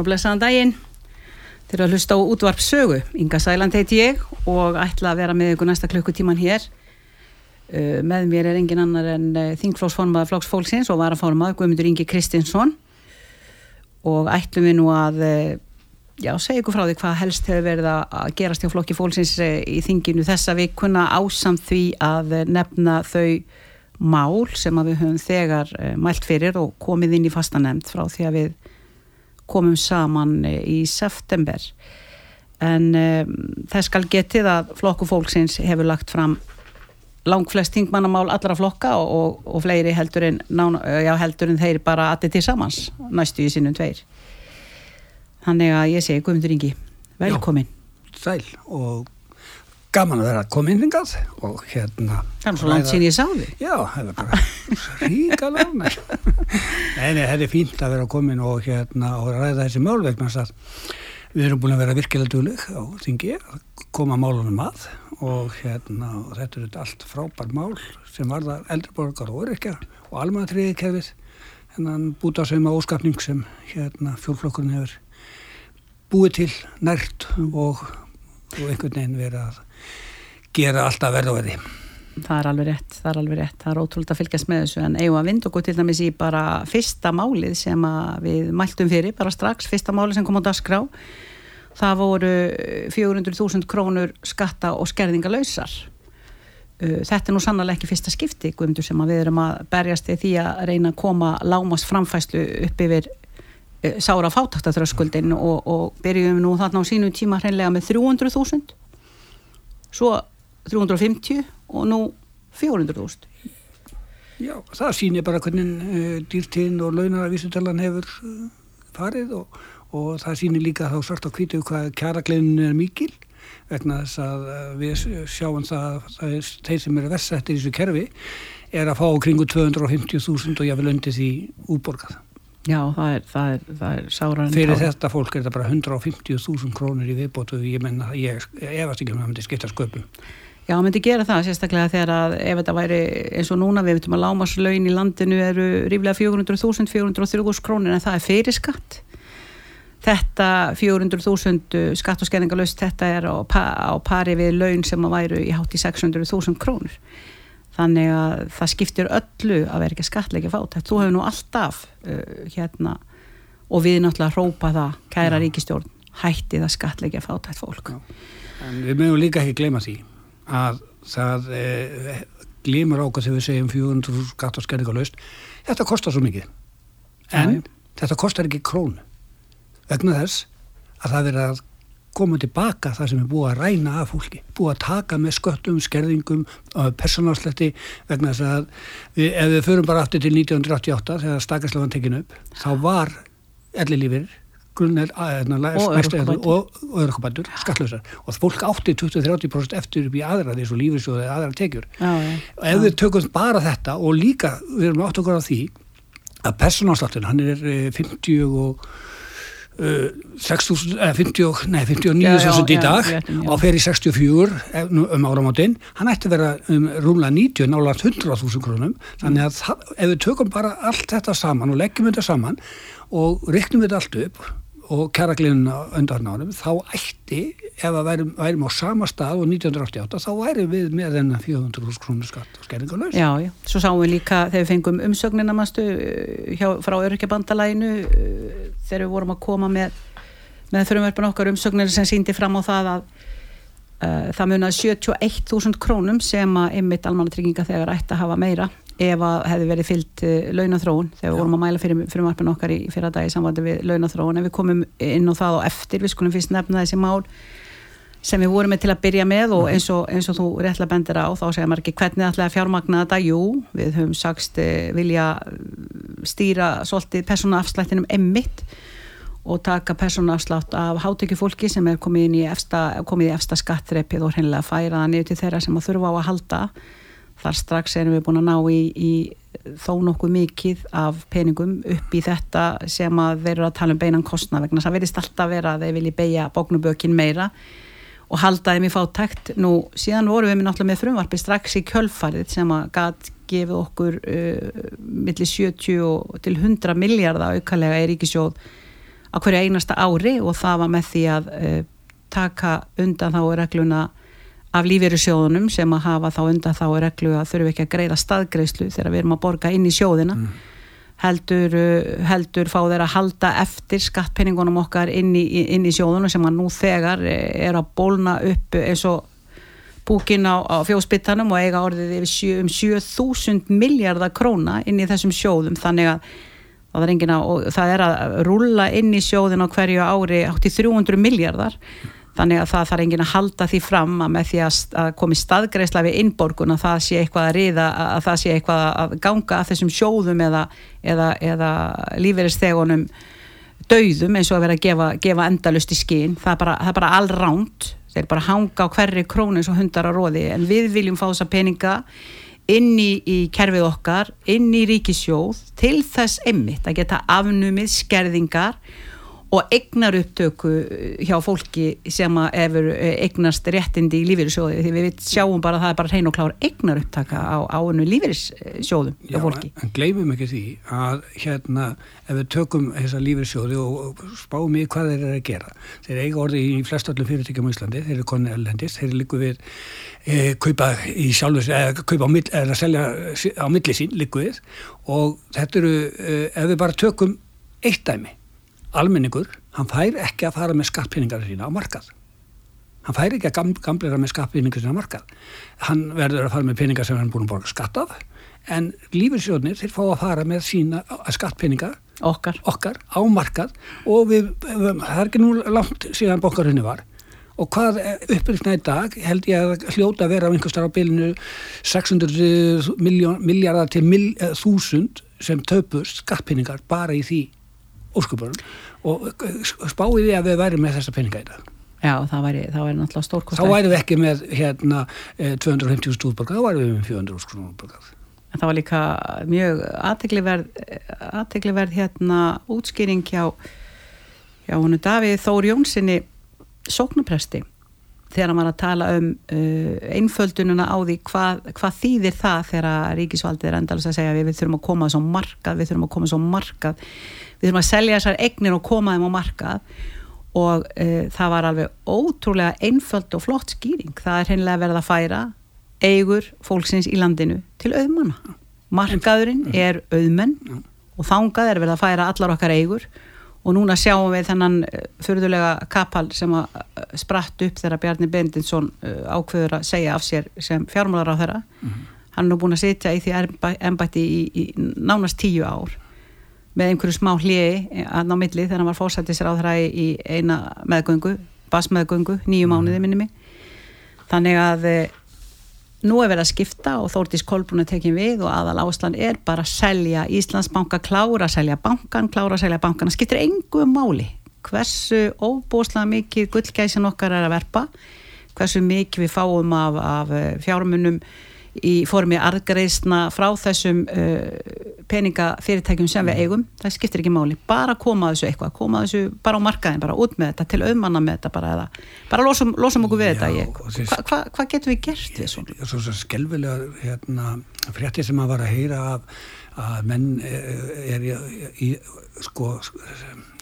Góðan og blessaðan daginn. Þeir eru að hlusta á útvarp sögu. Inga Sæland heiti ég og ætla að vera með ykkur næsta klukkutíman hér. Uh, með mér er engin annar en uh, þingflóksformaður Flóks Fólksins og varaformaður Guðmundur Ingi Kristinsson og ætlum við nú að uh, já, segja ykkur frá því hvað helst hefur verið að gerast hjá Flokki Fólksins í þinginu þessa vikuna ásamt því að nefna þau mál sem við höfum þegar mælt fyrir og komið inn í fastanemnd frá því að við komum saman eh, í september. En um, þess skal getið að flokku fólksins hefur lagt fram langflest þingmannamál allra flokka og, og, og fleiri heldur en, nána, já, heldur en þeir bara allir til samans næstu í sinnum tveir. Þannig að ég segi Guðmundur Ingi velkomin, sæl og gaman að vera komin hingað og hérna það er svo langt sín ég sá þig Já, það er bara nei. nei, nei, þetta er fínt að vera komin og hérna og ræða þessi mál vegna þess að við erum búin að vera virkilega dugleg á þingi að koma málunum að og hérna og þetta er þetta allt frábær mál sem varða eldriborgar og öryrkja og almannatriði kefið hennan búta sem að óskapning sem hérna fjólflokkurinn hefur búið til nært og, og einhvern veginn verið að gera alltaf verð og verði. það er alveg rétt, það er alveg rétt. Það er ótrúlega að fylgjast með þessu en eigum að vind okkur til dæmis í bara fyrsta málið sem við mæltum fyrir bara strax, fyrsta málið sem kom á dagskrá. Það voru 400.000 krónur skatta og skerðingalausar. Uh, þetta er nú sannlega ekki fyrsta skipti Guðmundur, sem við erum að berjast í því að reyna að koma lámast framfæslu upp yfir uh, sára fátaktaþröskuldin og, og byrjum nú þarna á sínu tíma hreinlega með 300.000 svo 350 og nú 400.000 Já, það sýnir bara hvernig uh, dýrtíðin og launaravísutalan hefur uh, farið og, og það sýnir líka þá svart á kvítu hvað kjaragleinin er mikil vegna þess að uh, við sjáum það að þeir sem eru versettir í þessu kerfi er að fá kringu 250.000 og jáfnvel undir því útborgað. Já, það er, það er, það er sáran Fyrir þetta fólk er þetta bara 150.000 krónur í viðbótu ég menna, ég efast ekki um að það myndi skipta sköpum. Já, það myndi gera það sérstaklega þegar að ef þetta væri eins og núna við veitum að lámaslaun í landinu eru ríflega 400.000, 403.000 krónir en það er fyrir skatt. Þetta 400.000 skatt og skenningalust, þetta er á, á pari við laun sem að væru í hátt í 600.000 krónur. Þannig að það skiptir öllu að vera ekki skattleiki fátækt. Þú hefur nú alltaf uh, hérna og við náttúrulega hrópa það, kæra Já. ríkistjórn, hættið að skattleiki fátækt fólk. Já. En við mögum líka ekki gleyma því að það e, glimur ákvað þegar við segjum 400 skatt og skerningalust. Þetta kostar svo mikið. En já. þetta kostar ekki krónu. Vegna þess að það verður að koma tilbaka það sem er búið að ræna af fólki. Búið að taka með sköttum, skerðingum, personálsletti vegna þess að við, ef við förum bara aftur til 1988 þegar stakastlefan tekinu upp, þá var ellilífir grunnir Og örorkubætur. og, og örkubætur skattlösar og fólk átti 20-30% eftir upp í aðra því svo lífisjóði eða aðra tekjur Já, já. og ef við tökum bara þetta og líka við erum átt okkur á því að personálsláttin hann er eh, 50 og uh, 6.000, eh, 50, og- nei, 59.000 Já, já, í já, dag já. og fer í 64 eh, nú um áramáttin hann ætti að vera um rúmlega 90 nála 100.000 krónum þannig að ef við tökum bara allt þetta saman og leggjum þetta saman og ryknum þetta allt upp og kjaragliðuna undan árum þá ætti, ef að værum, værum á sama stað og 1988 þá værum við með þennan 400.000 krónur skatt og skerningalös Já, já, svo sáum við líka þegar við fengum umsögnina hjá, frá örkjabandalæginu þegar við vorum að koma með með frumverfin okkar umsögnir sem síndi fram á það að uh, það munað 71.000 krónum sem að einmitt almannatrygginga þegar ætti að hafa meira ef að hefði verið fyllt uh, launathróun þegar við vorum að mæla fyrir frumverfin okkar í fyrra dag í samvændi við launathróun en við komum inn á það og eftir, við skulum fyrst nefna þessi mál sem við vorum með til að byrja með og eins og, eins og þú réttlega bendir á þá segja maður ekki hvernig ætlaði að fjármagna þetta? Jú, við höfum sagst eh, vilja eh, stýra svolítið persónaafslættinum emmitt og taka persónaafslátt af hátekjufólki sem er komið inn í efsta, komið í efsta skattreppið og hreinlega færa það niður til þeirra sem að þurfa á að halda þar strax erum við búin að ná í, í þó nokkuð mikið af peningum upp í þetta sem að þeir eru að tala um beinan kostna vegna þess að verðist alltaf vera að þeir vilji beigja bóknubökin meira og halda þeim í fátækt. Nú síðan vorum við náttúrulega með frumvarpi strax í kjölfarið sem að gat gefið okkur uh, milli 70 og til 100 miljardar aukalega í ríkisjóð á hverju einasta ári og það var með því að uh, taka undan þá regluna af lífeyrissjóðunum sem að hafa þá undan þá reglu að þurfum ekki að greiða staðgreislu þegar við erum að borga inn í sjóðina. Heldur, uh, heldur fá þeir að halda eftir skattpenningunum okkar inn í, inn í sjóðunum sem að nú þegar eh, er að bólna upp eins og búkin á, á fjóspittanum og eiga orðið yfir um 7000 miljardar króna inn í þessum sjóðum. Þannig að það er, engin að, og það er að rúlla inn í sjóðin á hverju ári átti 300 miljardar þannig að það þarf engin að halda því fram að með því að, komi staðgreisla við innborgun að það sé eitthvað að riða að það sé eitthvað að ganga að þessum sjóðum eða, eða, eða lífeyristegunum dauðum eins og að vera að gefa, gefa endalust í skín það er bara, bara allránt. Þeir bara hanga á hverri krónu eins og hundar á róði en við viljum fá þessa peninga inn í, í kerfið okkar inn í ríkisjóð til þess emmitt að geta afnumið skerðingar og eignar upptöku hjá fólki sem að efur eignast réttindi í lífeyrissjóði því við sjáum bara að það er bara hrein og klár eignar upptaka á áinu lífeyrissjóðum hjá fólki. en gleymum ekki því að hérna ef við tökum þessa lífeyrissjóði og, spáum í hvað þeir eru að gera þeir eiga orði í flest öllum fyrirtækjum á Íslandi þeir eru konni erlendis, þeir líku við e, kaupa í sjálfur eða kaupa á mill, eða selja á milli sín líku við og þetta eru e, ef við bara tökum eitt dæmi almenningur, hann fær ekki að fara með skattpinningar sína á markað. Hann fær ekki að gam, gamleira með skattpinningar sína á markað. Hann verður að fara með pinningar sem hann búin að borga skatt af en lífeyrissjóðnir þeir fá að fara með sína skattpinninga Okkar. okkar á markað. Og við, það er ekki nú langt síðan bókarunni var. Og hvað upprýstna í dag held ég að hljóta að vera á einhverstar á bylunu 600 miljardar til mil, eh, þúsund sem töpust skattpinningar bara í því óskupunum og spáði því að við væri með þessa peninga í dag? Já, það væri, það væri náttúrulega stórkost þá væri við ekki með hérna eh, 250.000 útborgað, þá væri við með 400.000 útborgað. En það var líka mjög aðtegliverð hérna útskýring hjá hjá honu Davíð Þór Jónssoni sóknupresti þegar var að tala um uh, einföldununa á því hvað, hvað þýðir það þegar ríkisvaldið er endalast að segja við, við þurfum að koma svo markað, við þurfum að koma svo markað. Við þurfum að selja þessar egnir og koma þeim á markað. Og uh, það var alveg ótrúlega einföld og flott skýring, það er hreinlega verið að færa eigur fólksins í landinu til auðmanna. Markaðurinn er auðmenn og þangað er verið að færa allar okkar eigur og núna sjáum við þennan förðulega kapal sem að eh, spratt upp þegar Bjarni Bendinsson eh, ákveður að segja af sér sem fjármálar á þeirra mm -hmm. hann er nú búin að sitja í því ennbætti í, í nánast tíu ár með einhverju smá hliði að ná milli þegar hann var fórsættisir á þeirra í eina meðgöngu, basmeðgöngu nýju mhm. mánuði minni mig þannig að eh, nú er verið að skipta og Þórtís Kolbrún er tekin við og aðal áslan er bara að selja Íslandsbanka, klára að selja bankan klára að selja bankan, það skiptir engu máli hversu óbúslega mikið gullgæsin okkar er að verpa hversu mikið við fáum af, af eh, fjármunum í formi argreisna frá þessum uh, peningafyrirtækjum sem við eigum. Það skiptir ekki máli, bara koma þessu eitthvað. Koma þessu bara á markaðin, bara út með þetta til auðmanna með þetta bara eða bara losum, losum okkur við Já, þetta hvað hva, hva getur við gert við svona? Svo, svo skelvilega hérna, frétti sem að var að heyra af að menn er, er í, sko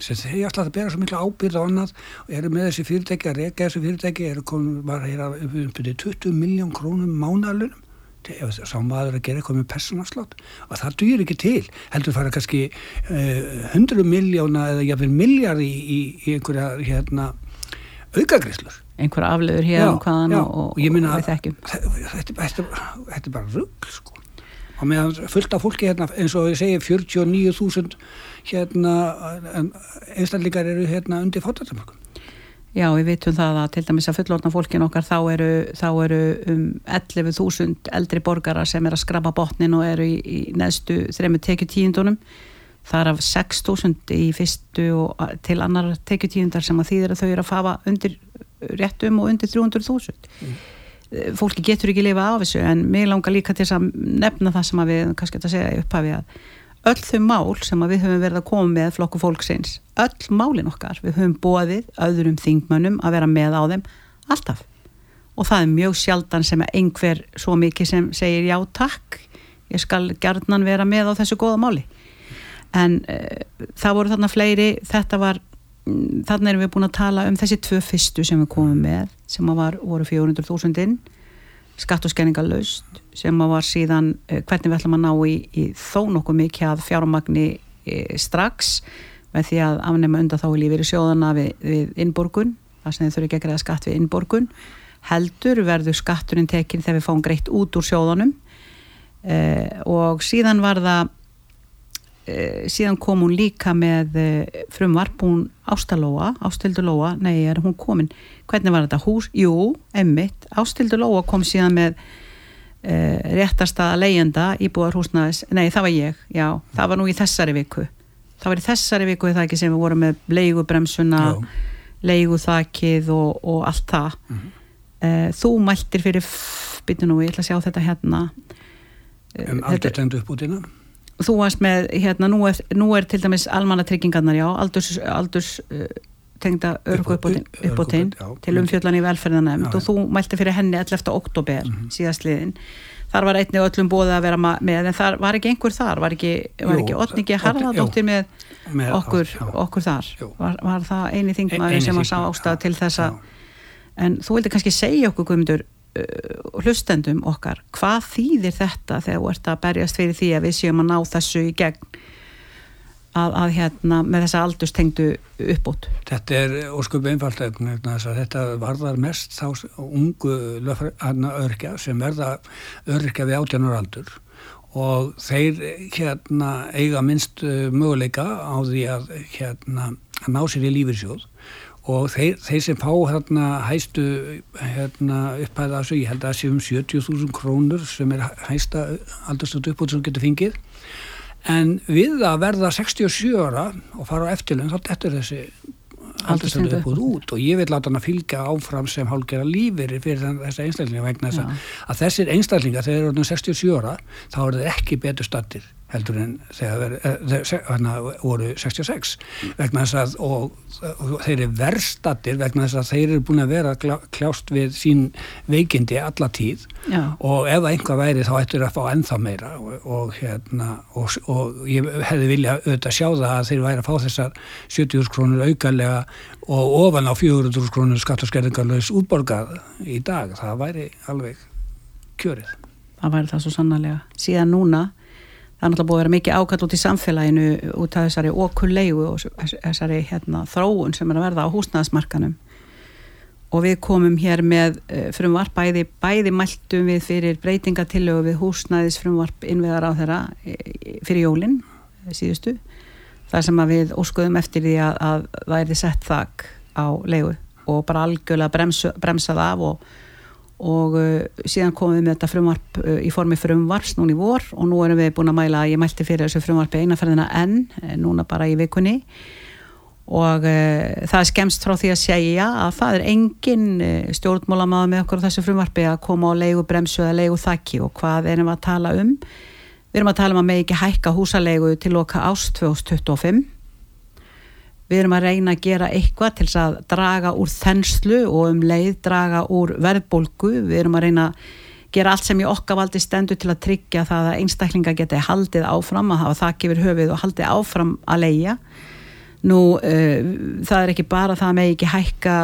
sem segja alltaf að bera svo miklu ábyrð á annað og eru með þessi fyrirtæki að reyka þessi fyrirtæki eru komin, var að heyra um 20 miljón krónum mánalunum sá maður að gera eitthvað með personafslátt og það dýr ekki til. Heldur fara kannski uh, hundru miljóna eða jáfnveil miljard í, í, í einhverja hérna, aukagriðslur einhverja afleður hér um hvaðan já, og, og, og við þekkjum. þetta er bara rugg sko. Og meðan fullt af fólki hérna eins og ég segi 49.000 hérna einstaklingar eru hérna undir fótatamökum Já, við vitum það að til dæmis að fullorna fólkin okkar þá eru, þá eru um 11.000 eldri borgara sem er að skrapa botnin og eru í, í neðstu þrejmu tekjutíundunum. Það er af 6.000 í fyrstu og til annar tekjutíundar sem að þýðir að þau eru að fafa undir réttum og undir 300.000. Mm. Fólki getur ekki lifa af þessu en mér langar líka til að nefna það sem að við kannski að segja upphafi að öll þau mál sem við höfum verið að koma með flokku fólksins, öll málin okkar við höfum bóðið öðrum þingmönnum að vera með á þeim alltaf. Og það er mjög sjaldan sem einhver svo mikið sem segir já takk ég skal gerðnan vera með á þessu góða máli. En uh, það voru þarna fleiri þetta var, um, þarna erum við búin að tala um þessi tvö fyrstu sem við komum með sem var, voru 400.000 inn skatt og skenningalust sem var síðan uh, hvernig við ætlum að ná í, í þó nokkuð mikið að fjármagni uh, strax með því að afnema undan þá í lífið í sjóðana við, við innborgun það sem þau þurfi ekki að greiða skatt við innborgun. Heldur verður skatturinn tekinn þegar við fáum greitt út úr sjóðanum uh, og síðan var það síðan kom hún líka með frumvarp hún Ástalóa, Ástöldulóa nei, er hún komin? Hvernig var þetta? Hús? Jú, emmitt, Ástildur Lóa kom síðan með uh, réttarstaða leyenda íbúðar húsnaðis, nei það var ég já, það var nú í þessari viku. Það var í þessari viku það ekki sem við vorum með leigubremsuna, leiguþakið og, og allt það. Mm -hmm. uh, þú mæltir fyrir byrju nú, ég ætla að sjá þetta hérna. Uh, um aldrei tendu upp út innan þú varst með, hérna, nú er, nú er til dæmis almanna tryggingarnar, já, aldurs, aldurs tengda örgu upp á teinn til umfjöldan í velferðanemnd og þú mælti fyrir henni 11. oktober mm -hmm. síðastliðin þar var einni öllum bóðið að vera með en þar var ekki einhver þar var ekki, ekki Otningi Harðardóttir með, með okkur, já, okkur þar? Var, var það eini þingmaður sem að sá ástæða til þessa en þú vildi kannski segja okkur guðmundur uh, hlustendum okkar hvað þýðir þetta þegar þú ert að berjast fyrir því að við séum að ná þessu í gegn að, að hérna með þessa aldustengdu uppbót. Þetta er óskup einfalt þetta varðar mest þá ungu örkja sem verða örkja við átjánar aldur. Og þeir hérna eiga minnst uh, möguleika á því að hérna ná sér í lífyrsjóð og þeir, þeir sem fá hérna hæstu hérna upphæða þessu, ég held að það sé um 70.000 krónur sem er hæsta aldurstötu uppbót sem getur fengið en við að verða 67 ára og fara á eftirlun þá dettur þessi Aldurstengdu uppbúð út. Og ég vil láta hann að fylgja áfram sem hálfgerða lífeyri fyrir þessa einstaklinga vegna þess að, þessir einstaklinga þegar þeir eru orðnir 67 ára þá eru þeir ekki betur stattir heldur en þegar þeir hana, voru 66 vegna þess að og, og þeir eru verstattir vegna þess að þeir eru búin að vera kljást við sín veikindi alla tíð Já. og ef það einhvað væri þá ættur að fá ennþá meira og, og, hérna, og, og ég hefði vilja auðvitað sjá það að þeir væri að fá þessar 70 krónur aukarlega og ofan á 400 krónur skattaskerðingarlaus útborgað í dag, það væri alveg kjörið. það væri það svo sannarlega síðan núna það er náttúrulega búið að vera mikið ákall út í samfélaginu út af þessari okulleigu og þessari hérna, þróun sem er að verða á húsnæðasmarkanum og við komum hér með uh, frumvarp bæði, bæði mæltum við fyrir breytingatillögu við húsnæðis frumvarp innveðar á þeirra fyrir jólin eh, síðustu þar sem að við óskuðum eftir því að, að það er þið sett þak á leigu og bara algjörlega bremsu, bremsað af og, og uh, síðan komum við með þetta frumvarp uh, í formi frumvarps núna í vor og nú erum við búin að mæla ég mælti fyrir þessu frumvarpi einaferðina enn, eh, núna bara í vikunni. Og uh, það er skemst frá því að segja að það er engin stjórnmálamaður með okkur á þessu frumvarpi að koma á leigu bremsu eða leigu þakki og hvað erum við að tala um? Við erum að tala um að með ekki hækka húsalegu til loka ást 2025 við erum að reyna að gera eitthvað til þess að draga úr þenslu og um leið draga úr verðbólgu. Við erum að reyna að gera allt sem í okkavaldi stendur til að tryggja það að einstaklinga geti haldið áfram að hafa þakk yfir höfuð og haldið áfram að leia nú uh, það er ekki bara það með ekki hækka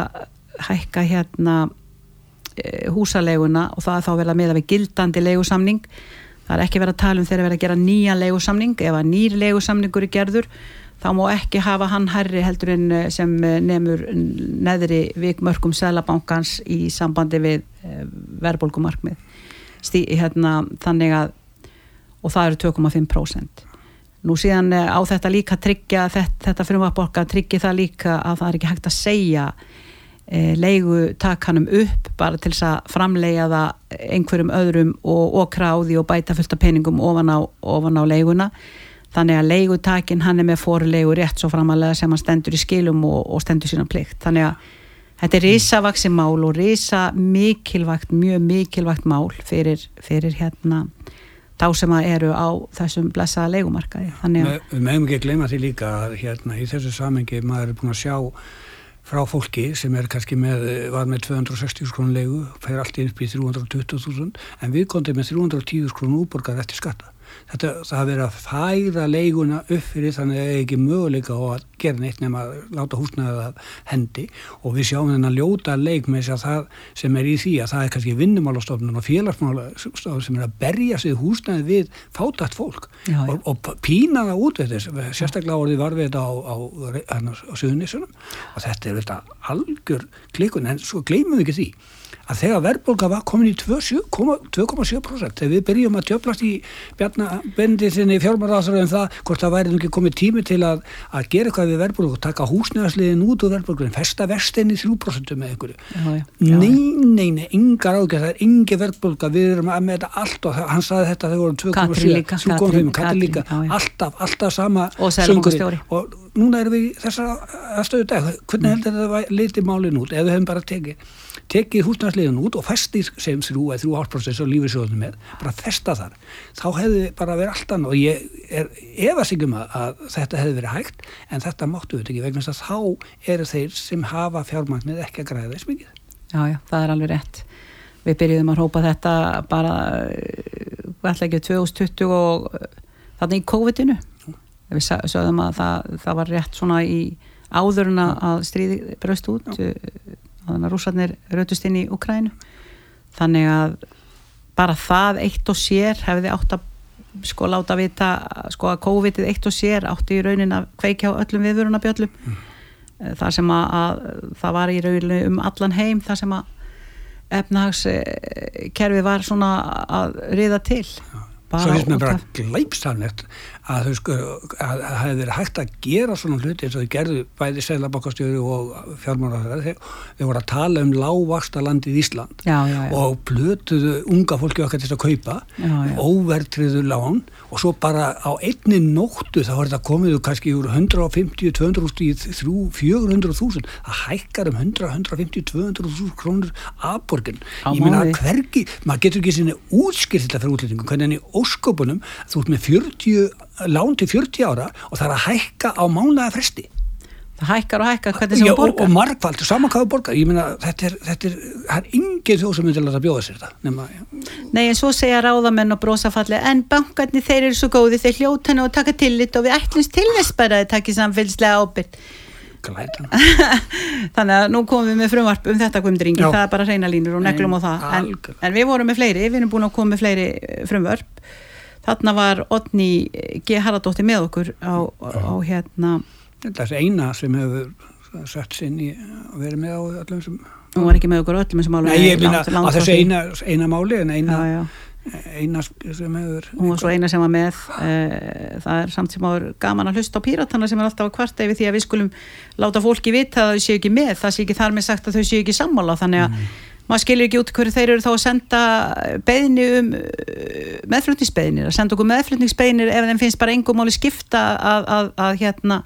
hækka hérna uh, húsaleguna og það er þá verið að meða við gildandi leigusamning. Það er ekki verið að tala um þegar verið að gera nýja leigusamning. Ef að nýr leigusamningur er gerður þá má ekki hafa hann herri heldur en eh, sem eh, nemur neðri vikmörkum selabankans í sambandi við eh, verðbólgumarkmið. Stí, hérna, þannig að og það eru 2,5% nú síðan á þetta líka tryggja þetta, þetta frumvarborka tryggja það líka að það er ekki hægt að segja e, leigutakanum upp bara til þess að framlega það einhverjum öðrum og okra á því og bæta fullt af peningum ofan á, ofan á leiguna þannig að leigutakin hann er með fórlegu rétt svo framalega sem hann stendur í skilum og, og stendur sína plikt. Þannig að þetta er risavaksi mál og risa mikilvægt, mjög mikilvægt mál fyrir, fyrir hérna þá sem að eru á þessum blessaða að Við meðum ekki að gleyma því líka að hérna í þessu samengi maður er búin að sjá frá fólki sem er kannski með, var með 260 krónu leigu, fær allt upp í 320.000 en við kondum með 310 krónu útborgar eftir skatta. Þetta, það hafi verið að færa leiguna upp fyrir þannig að það er ekki möguleika að gera neitt nema að láta húsnaðið að hendi. Og við sjáum þennan ljóta leik með þess að það sem er í því að það er kannski vinnumálastofnun og félagsmálastofnun sem er að berja sig húsnaðið við fátætt fólk Já, já. og, og pína það út við þess, sérstaklega orðið var við þetta á, á, á, á Suðunissunum og þetta er þetta algjör klikun en svo gleymum við ekki því að þegar verðbólka var komin í 2,7% þegar við byrjum að tjöflast í bjarnabendi sinni fjármáraðsara um það hvort það væri ekki komið tími til að, að gera eitthvað við verðbólku og taka húsnæðasliðin út úr verðbólku en festa vestinni 3% með einhverju. Nei, nei, nei, engar ágjör, það er engi verðbólka, við erum að með þetta allt og hann sagði þetta þegar voru 2,7 Katrín líka, 3,5, Katrín, Katrín líka, alltaf, alltaf sama söngurinn. og núna erum við þessar aðstöðu dag, hvernig heldur þetta liti málin út, ef við hefum bara tekið tekið húsnæðsliðin út og festið sem þrjú eða þrjú hálfprocess og lífisjóðunum með bara festa þar, þá hefði bara verið allt annað og ég er efast ekki um að, að þetta hefði verið hægt en þetta máttu við ekki vegna þess að þá eru þeir sem hafa fjármagnið ekki að græða þess mikið. Já, já, það er alveg rétt. Við byrjuðum að hópa þetta bara ætla ekki 2020 og þarna í COVID-inu. Við sögðum að það, það var rétt svona í áðurinn að stríði bröst út uh, þannig að rússarnir rautust inn í Ukrænu þannig að bara það eitt og sér hefði átt að sko láta vita sko að COVID-ið eitt og sér átti í raunin að kveikja á öllum viðvörunabjöllum mm. þar sem að, að það var í rauninni um allan heim þar sem að efnahagskerfi var svona að riða til. Svo finnst mér út bara af- glæpsamlegt að þau sko að að það hefði verið hægt að gera svona hluti eins og þau gerðu bæði selabokastjóri og þeir, þeir voru að tala um lágvaksta landið Ísland Já, já, já. og plötuðu unga fólki okkar til að kaupa óvertriðu lán og svo bara á einni nóttu þá er þetta komið kannski úr 150-200 í 300-400.000 það hækkar um 100-150-200.000 krónur afborgin Á ég meina mánuði. hvergi, maður getur ekki sinni útskýrt þetta fyrir útlendingum, hvernig en í ósköpunum þú ert með 40 lán til 40 ára og það er að hækka á mánuða fresti. Það hækkar og hækkar hvernig sem þú og, borgar. og margfald, saman hvað þú borgar. Ég meina, þetta er, þetta er, það er engin þjóð sem myndir að bjóða sér þetta nema, Nei, en svo segja ráðamenn og brosafalli en bankarnir þeir eru svo góði, þeir hljóta og taka tillit og við ætlumst til þess bara að taki samfélslega ábyrg þannig að nú komum við með frumvarp um þetta Guðmundringi, Já. það er bara hreina línur og neglum á það, en, en við vorum með fleiri við erum búin að koma með fleiri eh, frumvörp þarna var Odni G. Haraldóttir með okkur á, á hérna, Þetta er eina sem hefur sett sinn í að vera með á öllum sem hún var ekki með okkur öllum þessum málum Nei, ég minna frá þessu eina, eina máli en eina, já, já. eina sem hefur hún var svo eina sem var með uh, það er samt sem áður gaman að hlusta á píratana sem er alltaf að kvarta yfir því að við skulum láta fólki vita að þau séu ekki með það sé ekki þar með sagt að þau séu ekki sammála þannig að maður skilur ekki út hverju þeir eru þá að senda beðni um uh, meðflutningsbeðnir, að senda okkur meðflutningsbeðnir ef þeim finnst bara engum máli skipta að, að, að hérna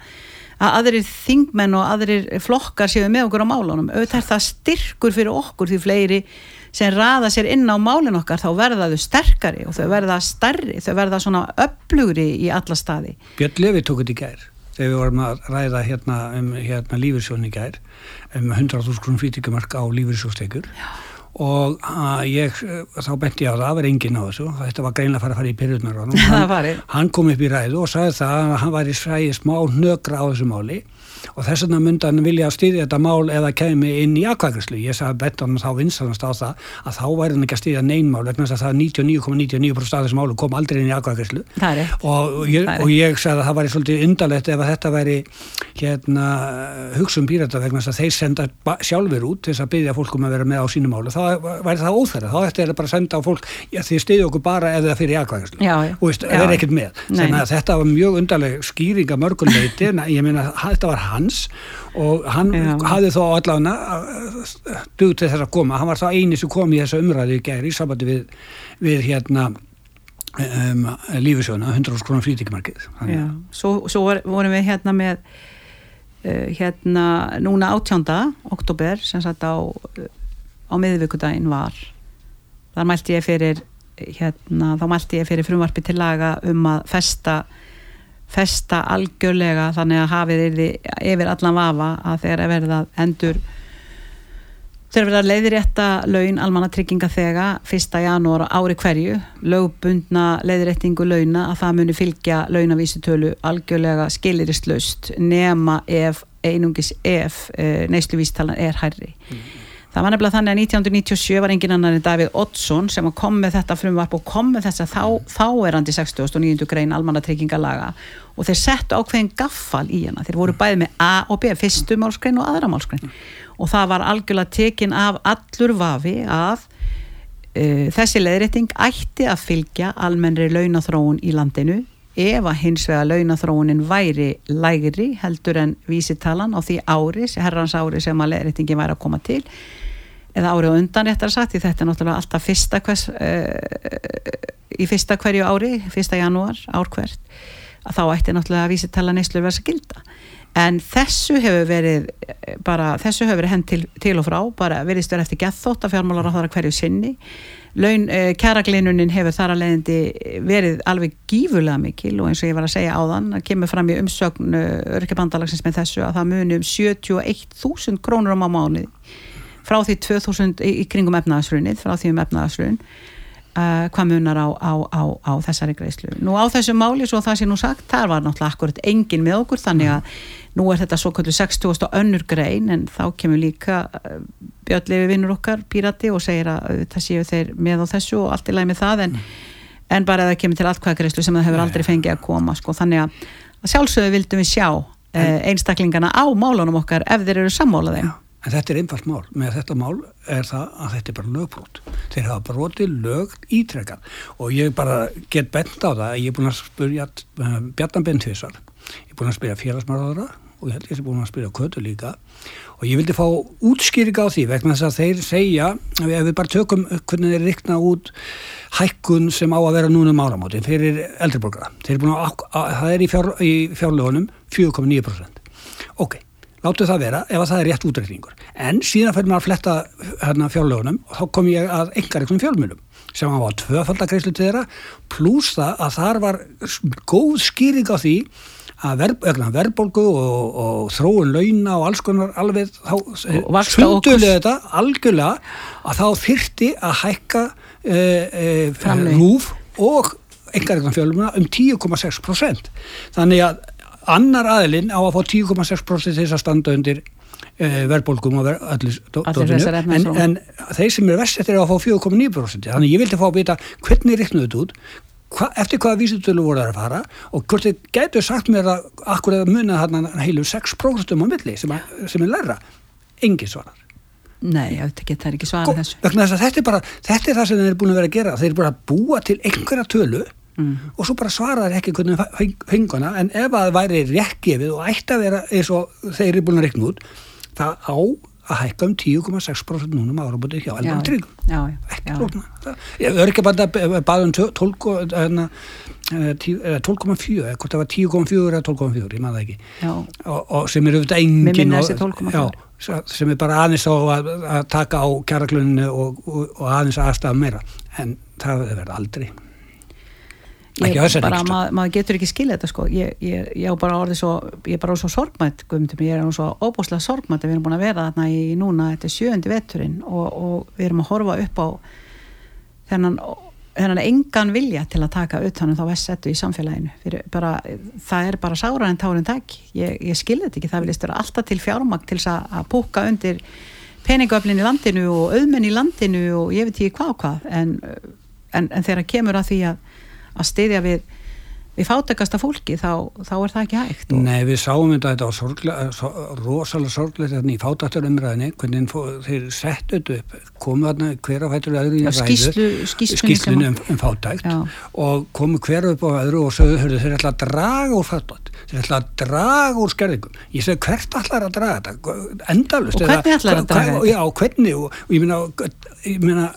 að aðrir þingmenn og aðrir flokkar séu með okkur á málunum. Auðvitað er það styrkur fyrir okkur því fleiri sem raða sér inn á málin okkar þá verða þau sterkari og þau verða stærri, þau verða svona öflugri í alla staði. Björn Levi tók þetta í gær þegar við vorum að ræða hérna um hérna lífyrsjónin í gær um 100.000 krónum frítíkumark á lífyrsjóstekur og að ég eh, þá benti ég á það, það var enginn á þessu þetta var greinlega að fara að fara í pyrrutnar Það var í- hann kom upp í ræðu og sagði það að hann var í smá hnögra á þessu máli og þess vegna myndi hann vilja stýðja þetta mál eða kemi inn í akkvækrislu ég sagði betta hann þá vinsanast á það að þá væri hann ekki að stýðja neynmál vegna þess að það 99,99% af þessu málu kom aldrei inn í það rétt. Og Það og ég sagði að það væri svolítið undalegt ef þetta væri hérna hugsun pírata vegna þess að þeir senda sjálfur út til þess að byggja fólk um að vera með á sínum málu þá væri það óþæra, þá ætti þeir bara að senda á fólk já, þið stiði okkur bara ef það fyrir já. og það er ekkert með. Þetta var mjög undarleg skýring að mörgum leiti en ég meina þetta var hans og hann Já. hafði þó allavega dug til þess að koma, hann var þá eini sem kom í þessa umræðu í gæri í sambandi við, við hérna um, lífisjóna, 100 krónar frítíkumarkið Já, svo, svo vor- vorum við hérna með uh, hérna núna 18. oktober sem sagt á, á miðvíkudaginn var þar mælti ég fyrir hérna, þá mælti ég fyrir frumvarpi til laga um að festa festa algjörlega þannig að hafið yrði yfir allan vafa að er verið að endur þegar er verið að leiðrétta laun almanna trygginga þega 1. janúar ári hverju lögbundna leiðréttingu launa að það muni fylgja launavísutölu algjörlega skilirislaust nema ef einungis ef e, neysluvístalan er hærri Það var nefnilega þannig að 1997 var engin annar en Davíð Oddsson sem kom með þetta frumvarp og kom með þess að þá, þá er hann til 69. grein almannatrygginga og þeir settu ákveðin gaffal í hana. Þeir voru bæði með A og B, fyrstu málskrein og aðra málskrein og það var algjörlega tekin af allur vafi að uh, þessi leiðrétting ætti að fylgja almennri launathróun í landinu ef að hins vegar launathróunin væri lægri heldur en vísitalan á því ári, herrans ári sem að leiðréttingin væri að koma til eða árið á undan réttar sagt því þetta er náttúrulega alltaf fyrsta hvers, uh, í fyrsta hverju ári fyrsta janúar, ár hvert þá ætti náttúrulega að vísitala neyslu verðs að gilda. En þessu hefur verið eh, bara, þessu hefur verið hend til, til og frá bara veriðst verið eftir gethótt að fjármálar á þaðra hverju sinni. Laun, uh, kjaraglinunin hefur þar að leiðindi verið alveg gífulega mikil og eins og ég var að segja áðan að kemur fram í umsögn uh, örkjabandalagsins með þessu að það muni um 71.000 krónur á mánuði frá því 2000 í, í kringum efnaðasrunið, frá því um efnaðasrun uh, hvað munar á, á, á, á þessari greiðslu. Nú á þessu máli svo það sé nú sagt, þar var náttúrulega akkurat engin með okkur, þannig að nú er þetta svo kvöldu 60. önnur grein en þá kemur líka uh, Björnlefi vinnur okkar, Pírati og segir að það séu þeir með á þessu og allt í lagi með það en, en bara að það kemur til allkvæðgreislu sem það hefur aldrei fengið að koma sko. þannig að, sjálfsögðu vildum við sjá uh, einstaklingana á málunum okkar ef þeir eru sammálaðið En þetta er einfalt mál. Með þetta mál er það að þetta er bara lögbrot. Þeir hafa brotið lög ítrekkan og ég bara get bent á það að ég er búin að spyrja uh, Bjarnan Bentvísar, ég er búin að spyrja félagsmáraðara og ég held ég er búin að spyrja Kötu líka og ég vildi fá útskýringa á því vegna þess að þeir segja ef við bara tökum hvernig þeir rikna út hækkun sem á að vera núna um áramótin fyrir eldriborgara. Þeir eru búin að, að það er í, fjár, í fjárlögunum 4,9%. Ok, láttu það vera ef það er rétt útreikningur. En síðan fyrir maður að fletta hérna, fjárlögunum og þá kom ég að engaregnum fjármjölum sem var tvöfaldagreyslu til þeirra pluss það að þar var góð skýring á því að ver, verðbólgu og, og þróun launa og alls konar alveg þá sundulega þetta algjörlega að þá þyrti að hækka e, e, rúf og engaregnum fjárlöfuna um 10,6% þannig að annar aðilinn á að fá 10,6% til þess að standa undir uh, verðbólgum og ver, allir dóttinu en, en þeir sem er vestið er að fá 4,9% þannig ég vildi fá að vita hvernig riknuðu þetta út hva, eftir hvaða vísutölu voru það að fara og hvort þið getur sagt mér að akkur að munna þarna heilu 6% um á milli sem, að, sem er læra engin svarar Nei, ég veit ekki, það er ekki svarað þessu. Þetta er, bara, þetta er það sem þeir eru búin að vera að gera. Þeir eru bara að búa til einhverja tölu mm. og svo bara svaraður ekki hvernig henguna en ef það væri réttgefið og ætti að vera eins og þeir eru búin að rekna út það á að hækka um 10,6% núna um árabóti hjá alveg tryggum ekki flókna ég verður ekki bara að baða um 12,4 hérna, eh, hvort það var 10,4 eða 12,4 ég maður það ekki. Og, og sem er auðvitað engin og, já, sem er bara aðeins á að, að taka á kjærakluninu og, og aðeins aðstæða meira. En það verður aldrei ég, bara, mað, maður getur ekki skilja þetta sko. Ég, ég, ég bara orði svo ég er bara svo sorgmætt guðmundum, ég er svo óbúslega sorgmætt að við erum búin að vera þarna í núna þetta er sjöndi vetturinn og, og við erum að horfa upp á þennan, þennan engan vilja til að taka utanum þá vessettu í samfélaginu. Bara, það er bara sára en tárin takk ég skilja þetta ekki, það viljast vera alltaf til fjármagn til að púka undir peningöflin í landinu og auðmenn í landinu og ég veit ekki hvað og hvað. En, en, en þegar kemur að því að að styðja við við fátakasta fólki þá, þá er það ekki hægt. Og... Nei, við sáum þetta þetta sorglega, so, rosalega sorglega þetta í fátaktarumræðinni, hvernig þeir settu þetta upp, komu þarna hver á hættur öðru í ræðu skýslinu um, um fátakt Já. og komu hver upp á öðru og sögðu hörðu, þeir ætla að draga úr fátat þeir ætla að draga úr skerðingum. Ég segi hvert ætlar að draga þetta? Endalust og hvernig ætlar að draga þetta? Já, og,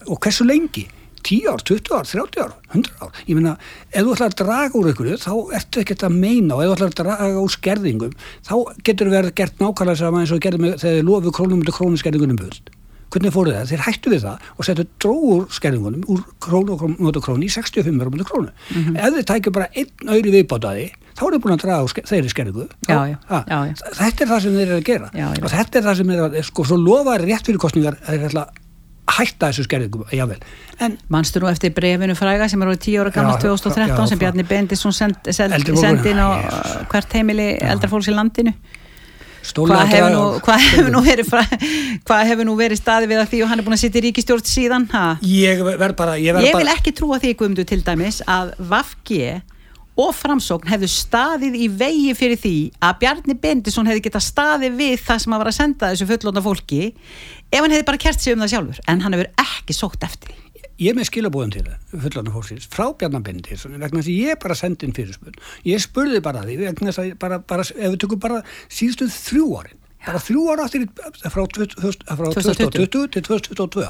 og hversu lengi 10 ár, 20 ár, 30 ár, 100 ár. Ég meina, ef þú ætlar að draga úr ykkur, þá ertu ekkert að meina og ef þú ætlar að draga úr skerðingum, þá getur verið gert nákvæmlega saman eins og gerðum þegar þið lofuð krónum til krónuskerðingunum búið. Hvernig fóruð það? Þeir hættu við það og settu dróður skerðingunum úr krónu og krónu í 65 erum krónu. Mm -hmm. Ef þið tækju bara einn öyri viðbátaði, þá er þið búin að draga úr þeirri skerðingu. Já, já, já, þetta er það sem þeir eru að gera og þetta er það sem er að, sko, svo lofaði rétt fyrir kostningar að þeir ætla hætta þessu skerðingum, jável Manstu nú eftir brefinu fræga sem er á 10 ára gammal 2013 já, sem Bjarni Bendisson sendi send, send inn á uh, hvert heimili eldrafólks í landinu? Hvað hefur nú, hvað hefur nú verið hvað hefur nú verið staði við að því? Og hann er búin að sitja í ríkistjórn síðan ha? ég verð bara ég, ég vil bara... ekki trúa því guðumdu til dæmis að Vafgi og framsókn hefðu staðið í vegi fyrir því að Bjarni Bendisson hefði getað staðið við það sem að vera að senda þessu fullóna fólki ef hann hefði bara kert sig um það sjálfur en hann hefur ekki sótt eftir Ég er með skilabóðum til það fullóna fólksins frá Bjarni Bendisson vegna þess að ég bara sendi inn fyrirspunn ég spurði bara því vegna þess að bara, bara, ef við tökum bara síðustu þrjú árin bara þrjú ára áttir frá 2020 til 2022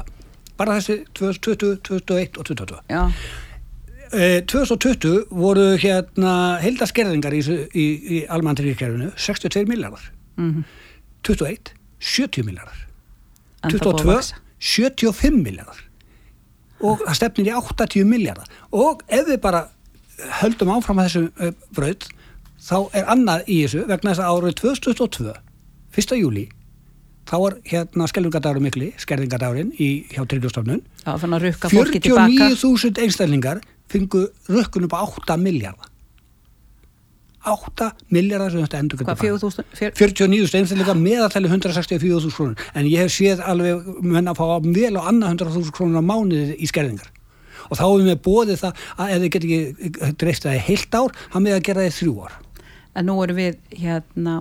bara þessi 2020, 2021 og 2022 Já 2020 eh, voru hérna heldaskerðingar í, í, í almanntryggjarkerfinu 62 miljardar mm -hmm. 21 70 miljardar 22 75 miljardar og það stefnir í 80 miljardar og ef við bara höldum áfram að þessu uh, bröð þá er annað í þessu vegna þess að árið 2022 1. júli þá var hérna skelvingadagurinn mikli skerðingadagurinn í hjá Tryggjóstofnun 49.000 einstaklingar fengu rökkun upp á 8 miljardar 8 miljardar sem þetta endur Hvað, 49 steinstilega meðaltæli 164.000 krónur. En ég hef séð alveg menn að fá vel á annað 100.000 krónur á mánuði í skerðingar. Og þá hefum við bóðið það að ef þið getur ekki dreift það í heilt ár, þá með að gera það í þrjú ár. En nú erum við hérna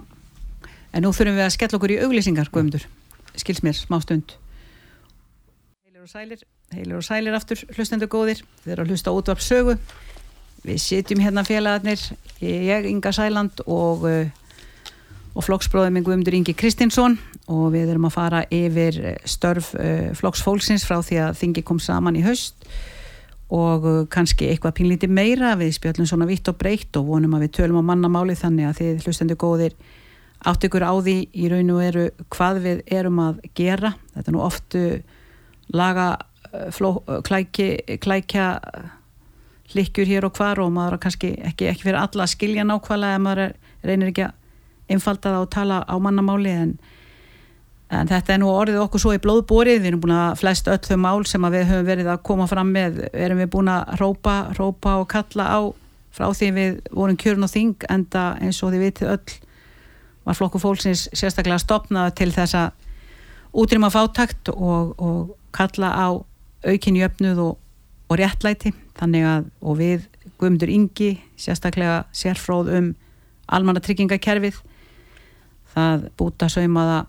en nú þurfum við að skella okkur í auglýsingar, skils mér smá stund. Heilir og sælir heilir og sælir aftur, hlustendur góðir. Þeir eru að hlusta út af sögu. Við sitjum hérna félagarnir ég, Inga Sæland og uh, og flokksbróðum minn Guðmundur Ingi Kristinsson. Og við erum að fara yfir eh, störf uh, flokksfólksins frá því að þingi kom saman í haust. Og kannski eitthvað pínlítið meira við spjöllum svona vitt og breytt og vonum að við tölum á mannamáli þannig að þið hlustendur góðir átt ykkur á því í raun og veru hvað við erum að gera. Þetta er nú oftu laga fló, klæki, klækja hlikkjur hér og hvar og maður er kannski ekki, ekki fyrir alla að skilja nákvæmlega ef maður er, reynir ekki að einfalda það og tala á mannamáli en, en þetta er nú orðið okkur svo í blóðbórið, við erum búin að flest öll þau mál sem við höfum verið að koma fram með erum við búin að rópa, rópa og kalla á frá því við vorum kjörn og þing enda eins og þið vitið öll var flokku fólksins sérstaklega stopnað til þess að útrýma fátakt og, og kalla á aukinni öfnuð og, og réttlæti. Þannig að og við Guðmundur Ingi sérstaklega sérfróð um almanna tryggingakerfið það búta saumaða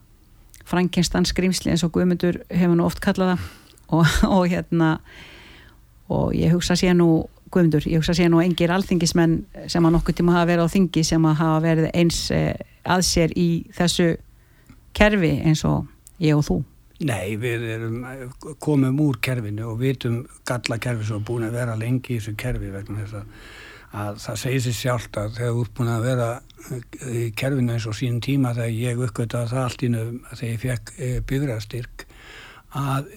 Frankenstein skrimsli eins og Guðmundur hefur nú oft kallað það. Og, og hérna og ég hugsa sér nú Guðmundur, ég hugsa sér nú engir alþingismenn sem að nokkuð tíma hafa verið á þingi sem að hafa verið eins eh, að sér í þessu kerfi eins og ég og þú Nei, við erum komum úr kerfinu og vitum galla kerfi sem er búin að vera lengi í þessu kerfi vegna þess að að það segir sér sjálft að þegar þú ert búin að vera í kerfinu eins og sínum tíma þegar ég uppgötta það allt ínum þegar ég fekk eh, byggrastyrk að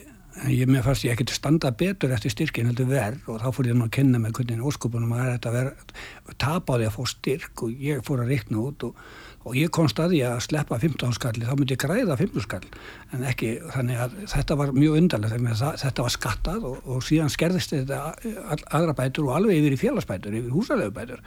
ég með fannst ég ekkert standa betur eftir styrkin heldur verð og þá fór ég að kenna mig hvernig óskupunum að þetta verð tapaði að fá styrk og ég fór að reikna út og og ég kom staði að sleppa 15 skalli þá myndi ég græða 15 skall. En ekki, þannig að þetta var mjög undarlega þetta var skattað og, og síðan skerðist þetta aðra bætur og alveg yfir í félagsbætur, yfir húsalegu bætur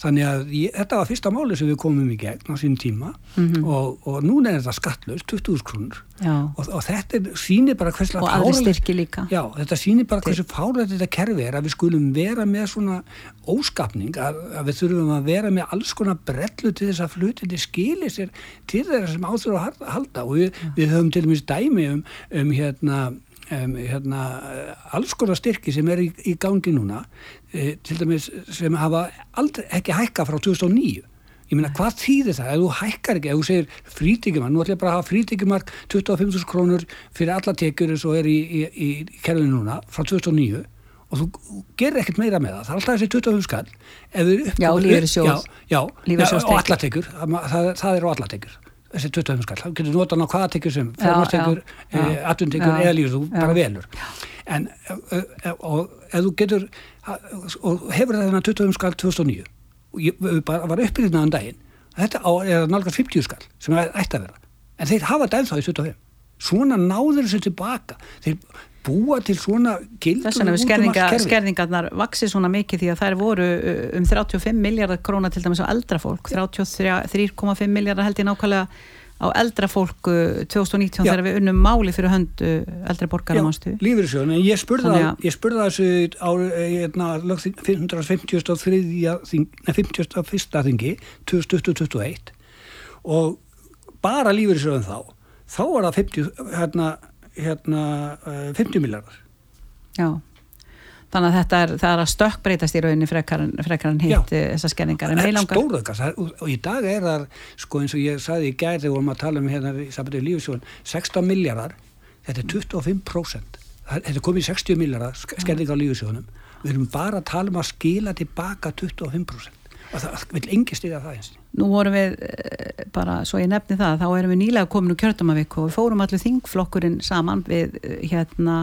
þannig að ég, þetta var fyrsta máli sem við komum í gegn á sín tíma. Mm -hmm. og, og núna er þetta skattlust 20.000 krónur. Og, og þetta sýnir bara hversu og aðri styrki líka. Já, þetta sýnir bara hversu fárlega þetta kerfi er að við skulum vera með svona óskapning að, að við þurfum að vera með alls konar brellu til þess að flutinni skilir sér til þeirra sem áþur að halda. Og við, við höfum til dæmis dæmi um, um hérna, um, hérna alls konar styrki sem er í, í gangi núna e, til dæmis sem hafa aldrei, ekki hækka frá 2009 ég meina hvað þýðir það, ef þú hækkar ekki ef þú segir frítíkjumark, nú ætlum ég bara að hafa frítíkjumark 25.000 krónur fyrir alla tekjur eins og er í, í, í kerfinu núna frá 2009 og þú gerir ekkert meira með það. Það er alltaf þessi 20 skall. Já, lífeyrissjóð. Já, og allatekur það, það er á allatekur þessi 20 skall, þá getur þú notað á hvaða tekur sem fjármastekur, atuntekur eða lífur, þú bara velur. En og ef þú getur og hefur það þennan 20 skall 2009 og ég var uppbyrðinaðan daginn þetta er nálgar 50 skall sem það ætti að vera. En þeir hafa þetta ennþá í 25 svona náður þessu tilbaka þeir búa til svona gildur þess vegna við skerðinga, skerðingarnar vaksi svona mikið því að þær voru uh, um 35 miljardar króna til dæmis á eldrafólk 33,5 miljardar held ég nákvæmlega á eldrafólk 2019 Já. þegar við unnum máli fyrir höndu eldraborgar ástu Lífyrirsjóðan, en ég spurði að ég spurði að þessu á 553 nei 51. þingi 2021 og bara lífyrirsjóðan þá þá var það 50 hérna hérna, 50 eh, miljardar Já, þannig að þetta er, er að stökkbreytast í rauninni frekar en hitt þessar skenningar en stóðuðkast og í dag er það sko eins og ég sagði í gæði þegar við varum að tala um hérna í sambandið lífisjón 16 miljardar, þetta er 25% þetta er komið 60 miljardar skenningar á lífisjónum við erum bara að tala um að skila tilbaka 25% og það vil engi stiga það eins Nú vorum við eh, bara, svo ég nefni það þá erum við nýlega komin úr kjörtumavík og við fórum allir þingflokkurinn saman við eh, hérna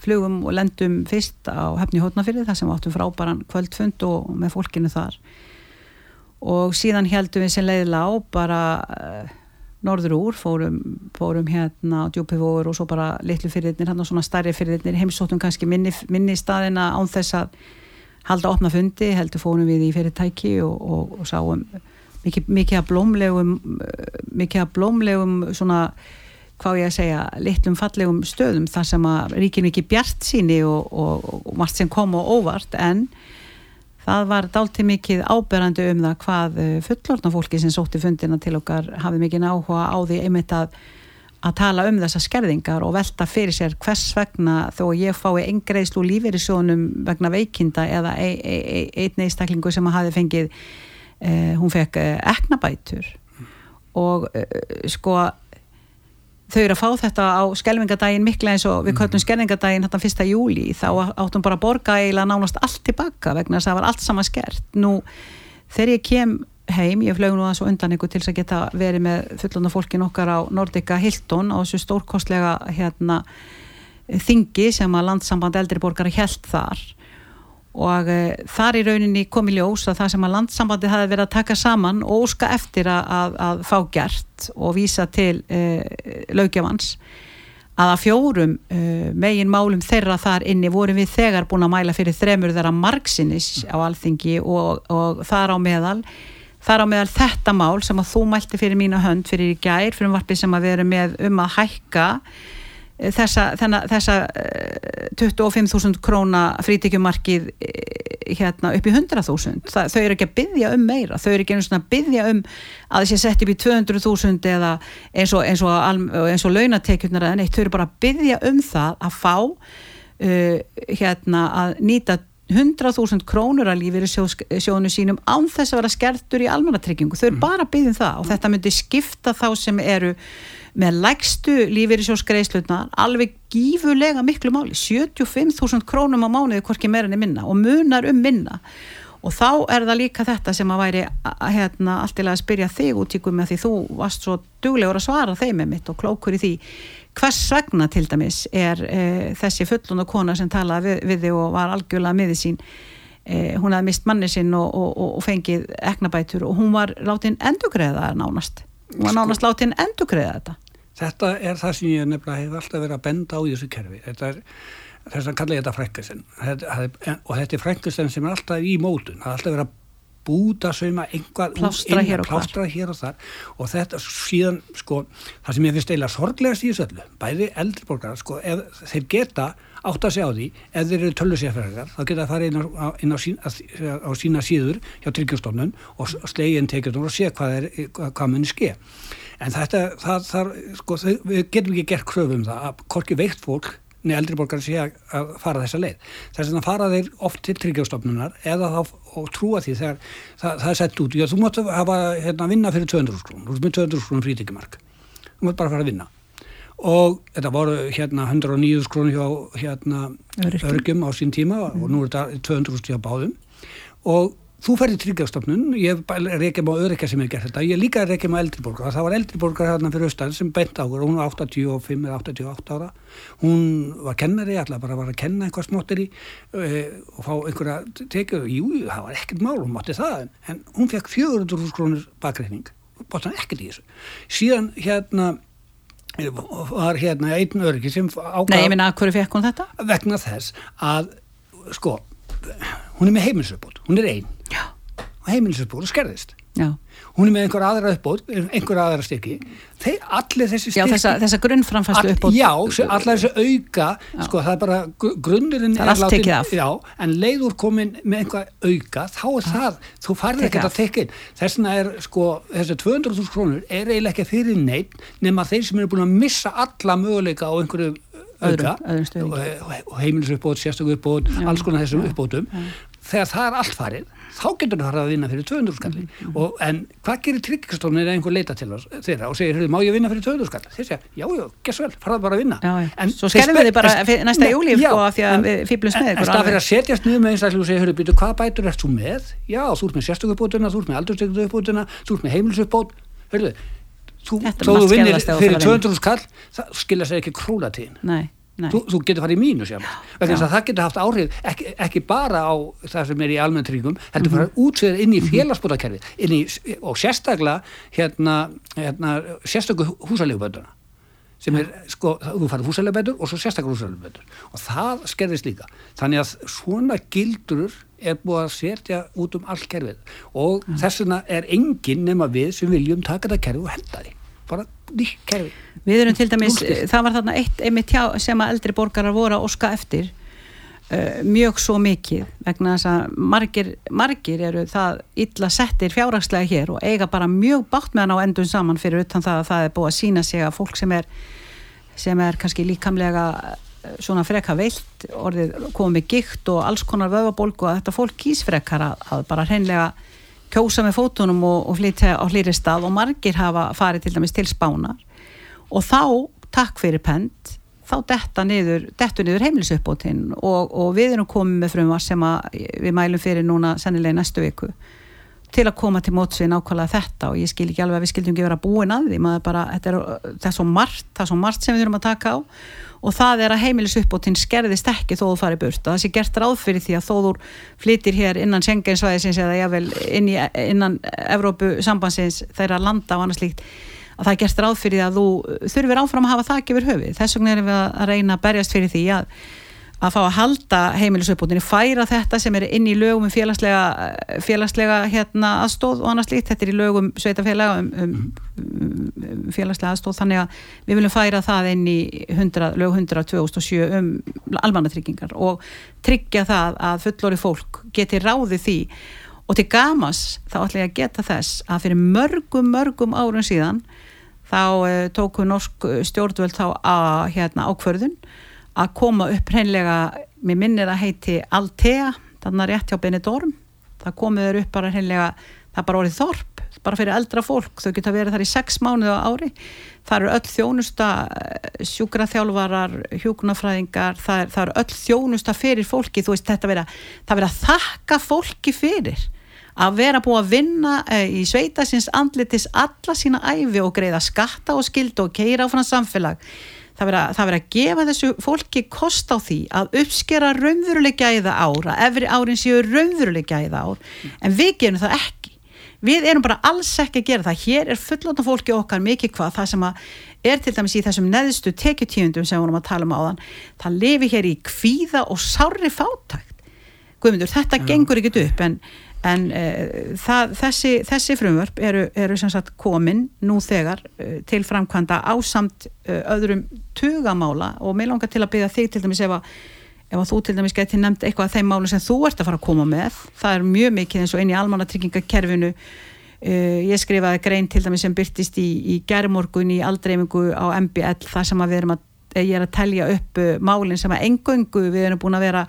flugum og lendum fyrst á hefni hótnafyrði þar sem við áttum frábæran kvöldfund og með fólkinu þar. Og síðan heldum við sem leiðila á bara uh, norður úr, fórum, fórum hérna á djúpifóður og svo bara litlu fyrirnir, hérna svona starri fyrirnir heimsóttum kannski minni, minni staðina án þess að halda opna fundi, heldur fórum við í fyrirtæki og, og, og sáum mikið, mikið að blómlegum mikið að blómlegum svona hvað ég að segja, litlum fallegum stöðum þar sem að ríkir mikið bjart síni og, og margt sem kom og óvart en það var dálti mikið áberandi um það hvað fullorna fólki sem sótti fundina til okkar hafði mikið áhuga á því einmitt að að tala um þessar skerðingar og velta fyrir sér hvers vegna þó ég fái engreislu lífeyrisjónum vegna veikinda eða e, e, e, einn einstaklingu sem að hafi fengið eh, hún fekk eh, eknabætur og eh, sko þau eru að fá þetta á skelvingadaginn mikla eins og við köllum skelvingadaginn þetta fyrsta júli þá áttum bara að borga eiginlega nánast allt tilbaka vegna þess að það var allt saman skert. Nú þegar ég kem heim, ég flög nú að svo undan ykkur til þess að geta verið með fullanda fólkin okkar á Nordica Hilton á þessu stórkostlega hérna, þingi sem að landsamband eldriborgara held þar og e, þar í rauninni kom í ljós að það sem að landsambandi hafi verið að taka saman og óska eftir að, að, að fá gert og vísa til e, lögjafans að að fjórum uh, megin málum þeirra þar inni vorum við þegar búin að mæla fyrir þremur þeirra margsinnis á alþingi og, og þar á meðal þar á meðal þetta mál sem að þú mælti fyrir mína hönd fyrir í gær fyrir um varpið sem að við erum með um að hækka þessa, þenna, þessa 25.000 króna frítíkjumarkið hérna upp í 100.000 þau eru ekki að byggja um meira. Þau eru ekki að byggja um að þessi sett upp í 200.000 eða eins og, eins og, eins og launatekjurnar eða neitt, þau eru bara að byggja um það að fá uh, hérna að nýta 100.000 krónur að lífið í sjónu sínum án þess að vera skertur í almannatryggingu, þau eru mm. bara að byggja um það og þetta myndi skipta þá sem eru með lægstu lífeyrisjóskreislunar alveg gífurlega miklu máli 75.000 krónum á mánuði hvorki meirinni minna og munar um minna. Og þá er það líka þetta sem að væri hérna, alltilega að spyrja þig út í gumi að því þú varst svo duglegur að svara þeim með mitt og klókur í því. Hvers vegna til dæmis er e, þessi fullun og kona sem talaði við, við þig og var algjörlega miði sín e, hún hafði mist manni sinn og, og, og, og fengið eknabætur og hún var látin endugreða nánast. Hún var nánast látin endugreða þetta Þetta er það sem ég nefnilega hef alltaf verið að benda á í þessu kerfi. Þetta er þess að kalla ég þetta frækkasen og þetta er frækkasen sem er alltaf í mótun. Það er alltaf verið að búta sauma einhvað plástra hér og, plástra hér og þar og þetta síðan sko það sem ég finnst eiginlega sorglega síðan bæði eldriborgar sko ef þeir geta átt að segja á því ef þeir eru töllusefæðar þá geta það farið inn, á, inn á, sín, á sína síður hjá tryggjastofnun og slegin tekjum og sé hvað, er, hvað munir ske en þetta, það, það, sko, við getum ekki gert kröfum það að korki veikt fólk neða eldri borgar sé að fara þessa leið. Þess að fara þeir oft til tryggjástofnunar eða þá trúa því þegar það, það er sett út, já þú mátt hafa hérna, vinna fyrir 200 skrún, þú með 200 skrún frítíkimark, þú mátt bara fara að vinna. Og þetta voru hérna 109 skrún hjá hérna örgjum á sín tíma mm. og nú er þetta 200 skrún hjá báðum. Og Þú færði tryggjastofnun, ég reykjum á öðrikja sem er gert þetta, ég líka reykjum á eldriborgar, það var eldriborgar hérna fyrir austan sem bent á hún var 85 eða 88 ára, hún var kennari, alltaf bara var að kenna eitthvað smottir í uh, og fá einhverja tekið, jú, það var ekkert mál, hún mátti það, en hún fekk 400 krónur bakreikning, bótt hann ekkert í þessu. Síðan hérna var hérna einn öryggi sem ákvað... Nei, ég minna, hverju fekk hún þetta? Vegna þess að, sko, hún er með heimilisöpbót, hún er einn og heimilisöpbót skerðist. Já. hún er með einhver aðra uppbót einhver aðra styrki. Þeir, allir þessi styrki já, þessa, þessa grunnframfæstu uppbót. Já, allar þessi auka sko, það er bara grunnurinn það er allt tekið af. Já, en leiður komin með einhver auka þá er það, þú farið ekki að tekja inn. Þess vegna er sko, þessi 200.000 krónur er eiginlega ekki fyrir neitt nema þeir sem eru búin að missa alla möguleika á einhverju auka og, og heimilisuppbót, sérstöku uppbót alls konar þessum uppbótum þegar það er allt farið þá getur það að vinna fyrir 200 skalli mm -hmm. og, en hvað gerir tryggingastofnun eða einhver leita til þeirra og segir, má ég vinna fyrir 200 skalli þeir segja, já, já, gess vel, farað bara að vinna. Já, já. en svo skerfum við þið bara næsta júli að því að við fýblum snið en stað fyrir að setjast niður með einstaklega og segja, hörru, býtu, hvað bætur ert þú með? Já, þú ert með sérstökubótuna, þú ert með aldurstökubótuna þú ert með heimilsuppbót, hörru þú, þú vinnir fyrir 200 skall það skilja sér ekki króla tíðin Nei Þú, þú getur farið í mínus það getur haft áhrif ekki, ekki bara á það sem er í almenntryggum heldur mm -hmm. farið útsveður inn í mhm. félagsbútakerfi og sérstaklega hérna, hérna sérstaklega húsalegubönduna sem er, sko, þú farið húsaleguböndur og svo sérstaklega húsaleguböndur og það skerðist líka. Þannig að svona gildur er búið að setja út um all kerfið. Og mm -hmm. þess vegna er enginn nema við sem viljum taka þetta kerfi og henda því. Bara kerfi Við erum til dæmis, Núlskist. það var þarna eitt einmitt hjá sem að eldri borgarar voru að oska eftir uh, mjög svo mikið vegna þess að margir, margir eru það illa settir fjárhagslega hér og eiga bara mjög bátt með hann á endun saman fyrir utan það að það er búið að sína sig að fólk sem er sem er kannski líkamlega eh, svona freka veilt orðið komið gikt og alls konar vöfabólku að þetta fólk kýs frekar að, að bara hreinlega kjósa með fótunum og, og flytja á hlýri stað og margir hafa farið til dæmis til spánar. Og þá, takk fyrir pent þá detta niður, niður heimilisuppbótinn og, og við erum komið með frumvar sem við mælum fyrir núna sennilega næstu viku til að koma til móts við nákvæmlega þetta og ég skil ekki alveg að við skildum ekki vera búin að því. Bara, er, það er margt það er svo margt sem við þurfum að taka á. Og það er að heimilisuppbótinn skerðist ekki þó þú farið burt. Það sé gert ráð fyrir því að þó þú flytir hér innan Schengensvæðisins eða jável inn í, innan Evrópu sambansins þeirra landa og annars líkt að það er gert ráð fyrir því að þú þurfir áfram að hafa það ekki verið höfið þess vegna erum við að reyna að berjast fyrir því að að fá að halda heimilisuppbútinni færa þetta sem er inn í lögum um félagslega, félagslega hérna, aðstóð og annars líkt, þetta er í lögum sveitafélaga um, um, um félagslega aðstóð, þannig að við viljum færa það inn í 100, lög 100 2007 um almannatryggingar og tryggja það að fullori fólk geti ráðið því. Og til gamas þá ætla ég að geta þess að fyrir mörgum, mörgum árun síðan þá uh, tóku norsk stjórnvöld þá að hérna, ákverðun að koma upp hreinlega, mér minnir að heiti Altea, þannig að rétt hjá Benidorm, það komiður upp bara hreinlega, það er bara orðið þorp, bara fyrir eldra fólk, þau geta verið þar í sex mánuðu á ári, það eru öll þjónusta, eh, sjúkraþjálfarar, hjúkunafræðingar, það er, það er öll þjónusta fyrir fólki, þú veist þetta vera, það vera að þakka fólki fyrir að vera búið að vinna e, í sveitasins andlitis alla sína æfi og greiða skatta og skildu og keira á frá samfélag það verður að gefa þessu fólki kost á því að uppskera raunveruleika í það ár að efri árin séu raunveruleika í það ár. En við gerum það ekki. Við erum bara alls ekki að gera það. Hér er fullóta fólki okkar mikið hvað það sem er til dæmis í þessum neðstu tekjutíundum sem við vorum að tala um á þann það lifi hér í kvíða og sári fátækt Guðmundur, þetta Já. gengur ekkit upp en en uh, það, þessi, þessi frumvörp eru, eru sem sagt komin nú þegar uh, til framkvæmda ásamt uh, öðrum tugamála og mér langar til að byggja þig til dæmis ef að, ef að þú til dæmis geti nefnt eitthvað af þeim málum sem þú ert að fara að koma með það er mjög mikið eins og inn í almannatryggingakerfinu ég skrifaði grein til dæmis sem byrtist í, í gerðmorgun í aldreifingu á MBL þar sem að við erum að ég er að telja upp málinn sem að engöngu við erum búin að vera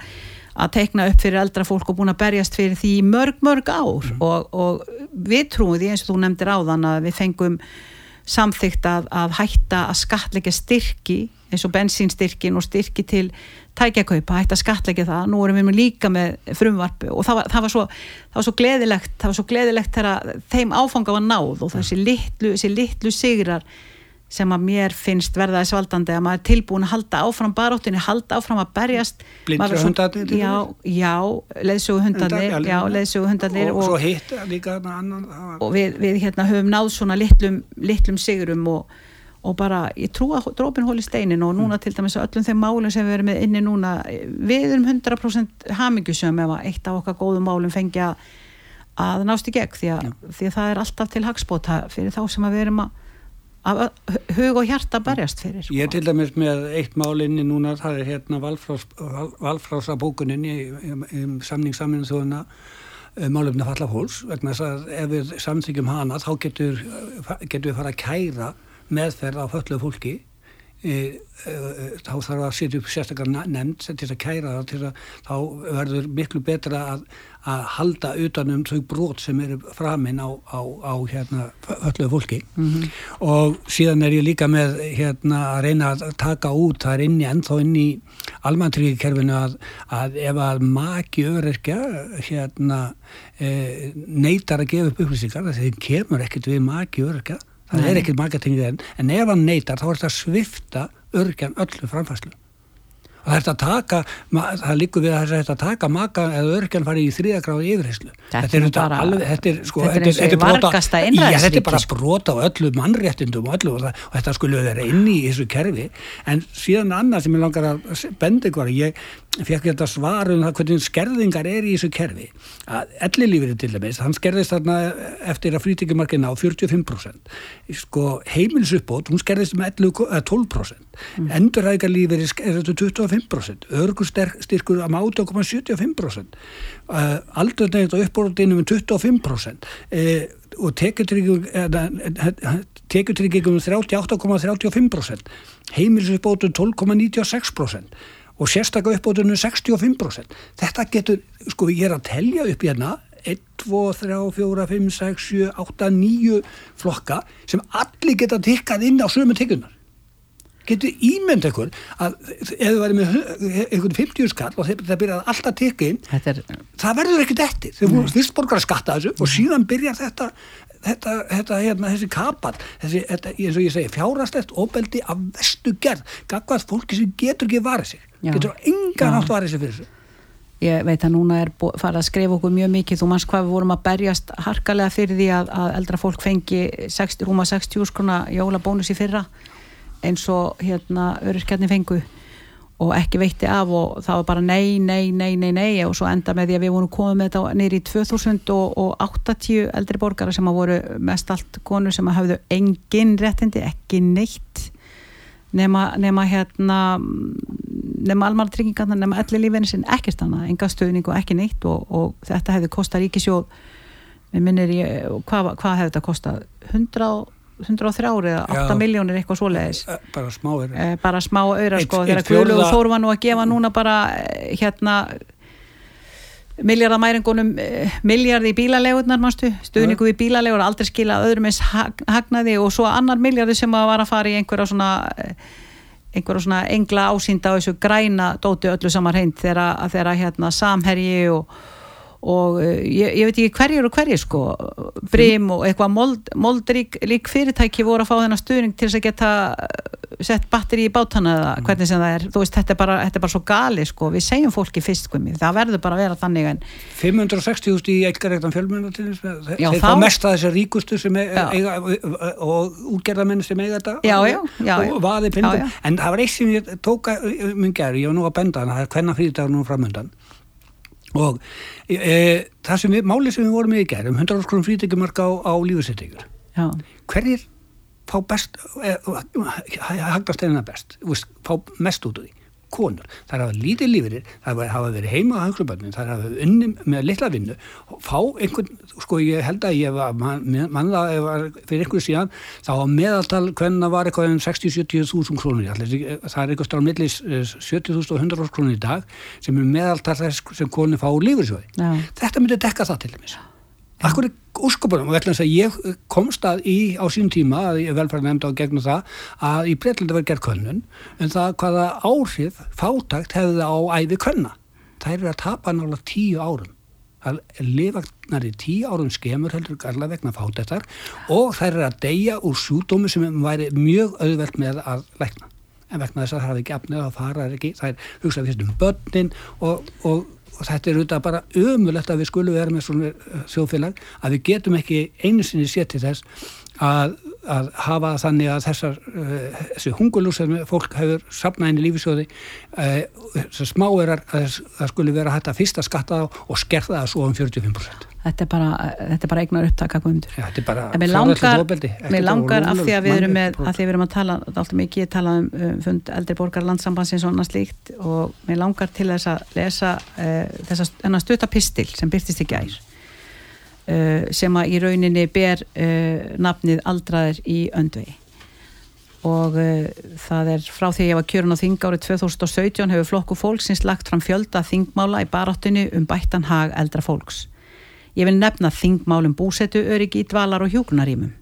að teikna upp fyrir eldra fólk og búin að berjast fyrir því mörg, mörg ár. Mm. og, og við trúum því eins og þú nefndir áðan að við fengum samþygt að, að hætta að skatleika styrki eins og bensínstyrkin og styrki til tækjakaupa, hætta að skatleika það. Nú erum við líka með frumvarpu og það var, það var, svo, það var svo gleðilegt það var svo gleðilegt þegar þeim áfanga var náð og þessi litlu, þessi litlu sigrar sem að mér finnst verðaði svaldandi að maður er tilbúin að halda áfram baróttinni, halda áfram að berjast Blindra hundarnir? Já, já leðsugu hundarnir, já, leðsugu hundarnir og, og svo hitt líka annan og við, við hérna höfum náð svona litlum, litlum sigurum og, og bara, ég trú að drópin hóli steinin og núna mm. til dæmis öllum þeim málum sem við erum með inni núna, við erum 100% hamingjusum ef að eitt af okkar góðum málum fengja að nást í gegn því að, því að það er alltaf til hagspóta fyrir þá sem að við erum að hug og hjarta berjast fyrir sko. Ég er til dæmis með eitt málinni núna það er hérna valfrása bókuninni í, í samningssaminu þóðuna eh, málefni falla fólks vegna þess að ef við samþykjum hana þá getur, getur við fara að kæra meðferð á föllu fólki þá þarf að setja upp sérstakar nefnd til að kæra það til að þá verður miklu betra að, að halda utanum þau brot sem eru framinn á, á, á hérna öllu fólki mm -hmm. og síðan er ég líka með hérna að reyna að taka út það er inni ennþá inn í almantríkikerfinu að, að ef að maki öðrerkja hérna e, neytar að gefa upp upplýsingar þegar kemur ekkert við maki öðrerkja það Nei. er ekkert marketingið enn en ef hann neytar þá er þetta að svifta örgjan öllu framfæslu og það er að taka það líkur við að þetta að taka maka eða örgjan farið í þrýðagráði yfirheyslu þetta er bara alveg, þetta er sko þetta er eins og vargasta innræðsvíki þetta er bara brota á öllu mannréttindum og öllu og, það, og þetta skulle vera inn í þessu kerfi. En síðan annað sem ég langar að benda ykkur ég, fekk þetta svar um það hvernig skerðingar er í þessu kerfi. Að ellilífrið til dæmis, hann skerðist þarna eftir að frítíkumarkina á 45% sko heimilsuppbót hún skerðist með 11, eh, 12% mm. endurhæðingarlífrið skerðist með 25% örgustyrkur að 8,75% uh, aldurneið og uppbótinu með 25% uh, og tekjutryggingum 38,35% heimilsuppbótun 12,96% og sérstaklega uppbótunum 65%. Þetta getur, sko ég er að telja upp hérna 1, 2, 3, 4, 5, 6, 7, 8, 9 flokka sem allir geta tikkað inn á sömu tikkunar. Getur ímynd ekkur að ef þið væri með einhvern 50 skall og það byrjaði alltaf tikka inn, er... það verður ekkert eftir. Þeir voru fyrst borgar að skatta þessu og síðan byrjar þetta þetta, þetta hérna, þessi kapall þessi, þetta, eins og ég segi, fjárastett óbeldi af vestu gerð, gagvað fólki sem getur ekki varðið sig Já. getur engan átt varðið sig fyrir þessu. Ég veit að núna er farið að skrifa okkur mjög mikið, þú manns hvað við vorum að berjast harkalega fyrir því að, að eldra fólk fengi 60, rúma 60 skrona jólabónus í fyrra eins og hérna öryrkjarni fengu og ekki veitti af og það var bara nei, nei, nei, nei, nei og svo enda með því að við vorum komið með þetta neyri í 2080 eldri borgara sem að voru mest allt konur sem að hafðu engin réttindi, ekki neitt nema, nema hérna nema almar tryggingarna, nema allir lífinu sinn ekkert annað, enga stöðning og ekki neitt og, og þetta hefði kostað ríkisjóð við minnir ég, hvað, hvað hefði þetta kostað? 100 103 eða 8 miljónir eitthvað svoleiðis. Eh, bara smá öra eh, bara smá öra sko þegar Guðlúð Þór var nú að gefa núna bara eh, hérna miljardamæringunum miljardi í bílalegunar mannstu stuðningu í bílalegur aldrei skila öðrum eins hagnaði og svo annar miljardi sem var að fara í einhverja svona einhverja svona engla ásýnda á þessu græna dóti öllu samar heint þegar hérna samherji og og uh, ég, ég veit ekki hverjur og hverjir sko. Brim og eitthvað mold, moldrík lík fyrirtæki voru að fá þennan stuðning til þess að geta uh, sett batteri í bátana eða mm. hvernig sem það er. Þú veist þetta er bara, þetta er bara svo gali sko. Við segjum fólki fyrst sko það verður bara að vera þannig en 560.000 í eitthvað fjölmjörn þeir fá mest að þessi ríkustu sem eiga, eiga og útgerðamenn sem eiga þetta. Já, já, já, og vaði pindum en það var eitt sem ég tóka mun gerð, ég var nú að benda það er og e, það sem við, málið sem við vorum í gerðum 100 árs krónum frítekimarka á, á lífursettingur hverjir fá best e, hagast einina best? Fá mest út úr því konur, þar hafa lítið lífrir þar hafa verið heima á hansklubbarnir þar hafa unni með litla vinnu og fá einhvern, sko ég held að ég var manna fyrir einhverju síðan þá meðaltal hvernig var eitthvað um 60-70 þúsund krónir það er eitthvað stáð millis 70.000 og 100.000 krónir í dag sem er meðaltal þess sem konur fá lífriðsjóði þetta myndi dekka það til dæmis Akkur úrskopunum vegna þess að ég komst að í á sín tíma að ég velfæri nefndi á gegnum það að í Breitlandi var gerð könnun en það hvaða áhrif fátakt hefði það á æfi könna. Það er að tapa náttúrulega tíu árum. Það er lifagnar í tíu árum skemur heldur galla vegna fátaktar og það er að deyja úr sjúdómi sem væri mjög auðvelt með að lækna. En vegna þess að það hafi ekki afnið að fara er ekki, það er hugsað fyrst um börnin og, og og þetta er auðvitað bara ömulegt að við skulum vera með svona þjóðfélag að við getum ekki einu sinni séttið þess að, að hafa þannig að þessar uh, þessi hungulús sem fólk hefur sapnaðin í lífisjóði uh, þessar smáerar að það skuli vera hægt að fyrsta skatta á og skerða það svo um 45% þetta er bara, bara eignar upptaka guðmundur. Ja, þetta er bara langar, mér langar af því að við erum með, að því við erum að tala, alltaf mikið tala um, um fund eldri borgar landsambansins og annað slíkt og mér langar til þess að lesa uh, þess að stutta pistil sem byrtist gær. uh, sem að í rauninni ber uh, nafnið aldraðir í öndvegi og það er frá því að ég var kjörun á þing árið 2017 hefur flokku fólksins lagt fram fjölda þingmála í baráttinu um bættan hag eldra fólks Ég vil nefna þingmálum búsetu öryggi í dvalar og hjókunarímum.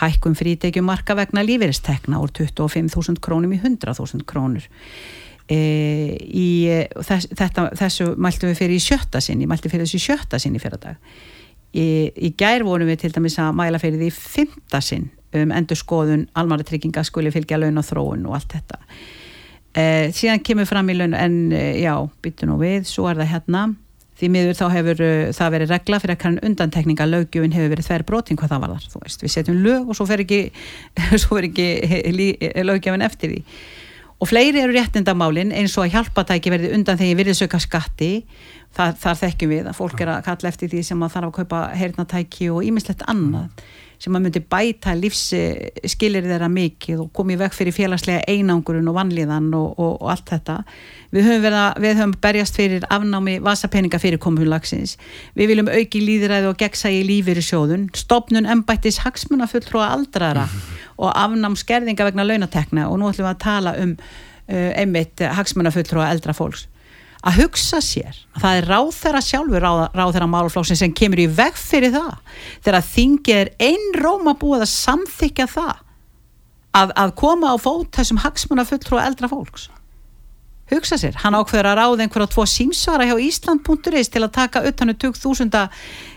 Hækkum frítekjum marka vegna lífeyristekna úr 25.000 krónum í 100.000 krónur. E, í, þess, þetta, þessu mæltum við fyrir í sjötta sinni, mæltum fyrir þessu sjötta sinni fyrir dag. Í, í gær vorum við til dæmis að mæla fyrir því fymta sinn um endur skoðun almara trygginga skuli fylgja laun og þróun og allt þetta. E, síðan kemur fram í laun en e, já, byttu nú við, svo er það hérna. Því miður þá hefur uh, það verið regla fyrir að kannan undantekninga lögjöfin hefur verið þær brotin hvað það var þar, við setjum lög og svo fer ekki, ekki lögjöfin eftir því. Og fleiri eru réttindamálin eins og að hjálpatæki verði undan þegar virðisauka skatti þar, þar þekkjum við að fólk er að kalla eftir því sem að þarf að kaupa heyrnatæki og ímislegt annað sem að myndi bæta lífsskilir þeirra mikið og komið vekk fyrir félagslega einangurinn og vanlíðan og, og, og allt þetta. Við höfum, verið að, við höfum berjast fyrir afnámi vasapeninga fyrir komunlagsins við viljum auki líðræði og gegsa í lífyrir sjóðun, stopnun embættis hagsmuna fulltrúa aldrara og afnám skerðinga vegna launatekna. Og nú ætlum við að tala um uh, einmitt hagsmuna fulltrúa eldra fólks að hugsa sér að það er ráþæra sjálfur ráþæra máluflóksin sem kemur í veg fyrir það þegar þingið er einróma búið að samþykja það að, að koma á fót þessum hagsmuna fulltrú eldra fólks. Hugsa sér, hann ákveður að ráða einhverja tvo símsvara hjá Ísland.is til að taka uttanu 2000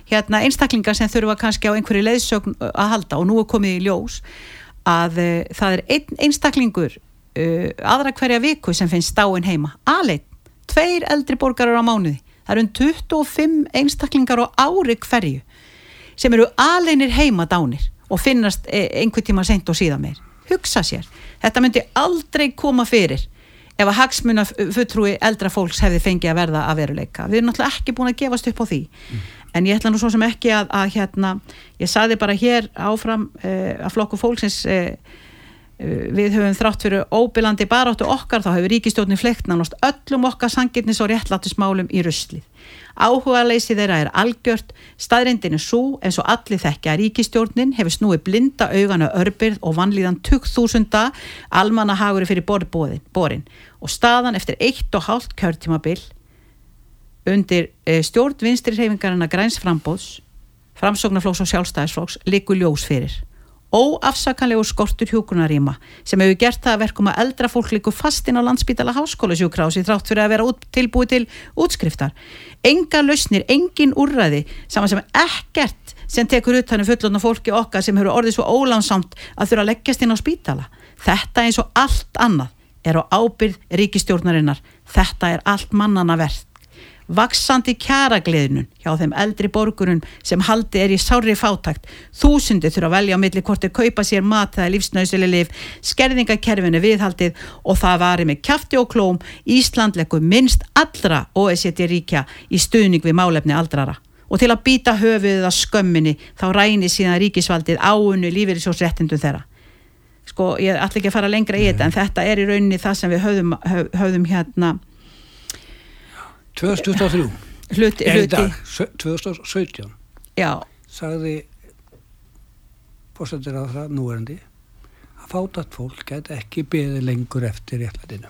hérna, einstaklingar sem þurfa kannski á einhverju leiðsögn að halda. Og nú er komið í ljós að uh, það er ein, einstaklingur uh, aðra hverja viku sem finnst stáin heima, aðleitt tveir eldri borgarar á mánuði. Það eru um 25 einstaklingar á ári hverju sem eru aleinir heima dánir og finnast e, einhver tíma sent og síðan meir. Hugsa sér, þetta myndi aldrei koma fyrir ef að hagsmuna fulltrúi eldra fólks hefði fengið að verða að veruleika, við erum náttúrulega ekki búin að gefast upp á því, mm. en ég ætla nú svo sem ekki að, að hérna, ég saði bara hér áfram eh, að flokku fólksins Eh, við höfum þrátt fyrir óbylandi baráttu okkar þá hefur ríkistjórnin flektnánast öllum okkar sangirnis og réttlátusmálum í ruslið. Áhuga leysi þeirra er algjört, staðrindin er svo eins og allir þekkja að ríkistjórnin hefur snúið blinda augana örbyrð og vanlíðan 2000 almanna haguri fyrir borin. Og staðan eftir eitt og hálft kjörtímabil undir eh, stjórn vinstri reyfingarina græns frambóðs, framsóknarflóks og sjálfstæðisflóks likur ljós fyrir óafsakanlegu skortur hjúkunaríma sem hefur gert það að verkum að eldra fólk líku fastinn á landsbítala háskólasjúkrási þrátt fyrir að vera út, tilbúið til útskriftar. Enga lausnir, engin úrræði, saman sem ekkert sem tekur utanum fullotna fólki okkar sem hefur orðið svo ólánsamt að þurfa að leggjast inn á spítala. Þetta eins og allt annað er á ábyrð ríkistjórnarinnar. Þetta er allt mannana verð vaksandi kjaragliðnun hjá þeim eldri borgurun sem haldi er í sári fátakt þúsundi þurfa að velja á milli hvort þeir kaupa sér mat eða lífsnauðsili lif skerðingakerfinu viðhaldið og það var með kæfti og klóm. Ísland leggur minnst allra OECD ríkja í stuðning við málefni aldrara og til að býta höfuðið að skömminni þá rænir síðan ríkisvaldið áunnu lífeyrisjósréttindu þeirra. Sko ég ætla ekki að fara lengra í þetta en þetta er í rauninni það sem við höfðum, höfðum hérna 2023 hluti, hluti. dag 2017 Já. sagði fórstændir að það núverandi að fátat fólk get ekki beði lengur eftir réttlætinu.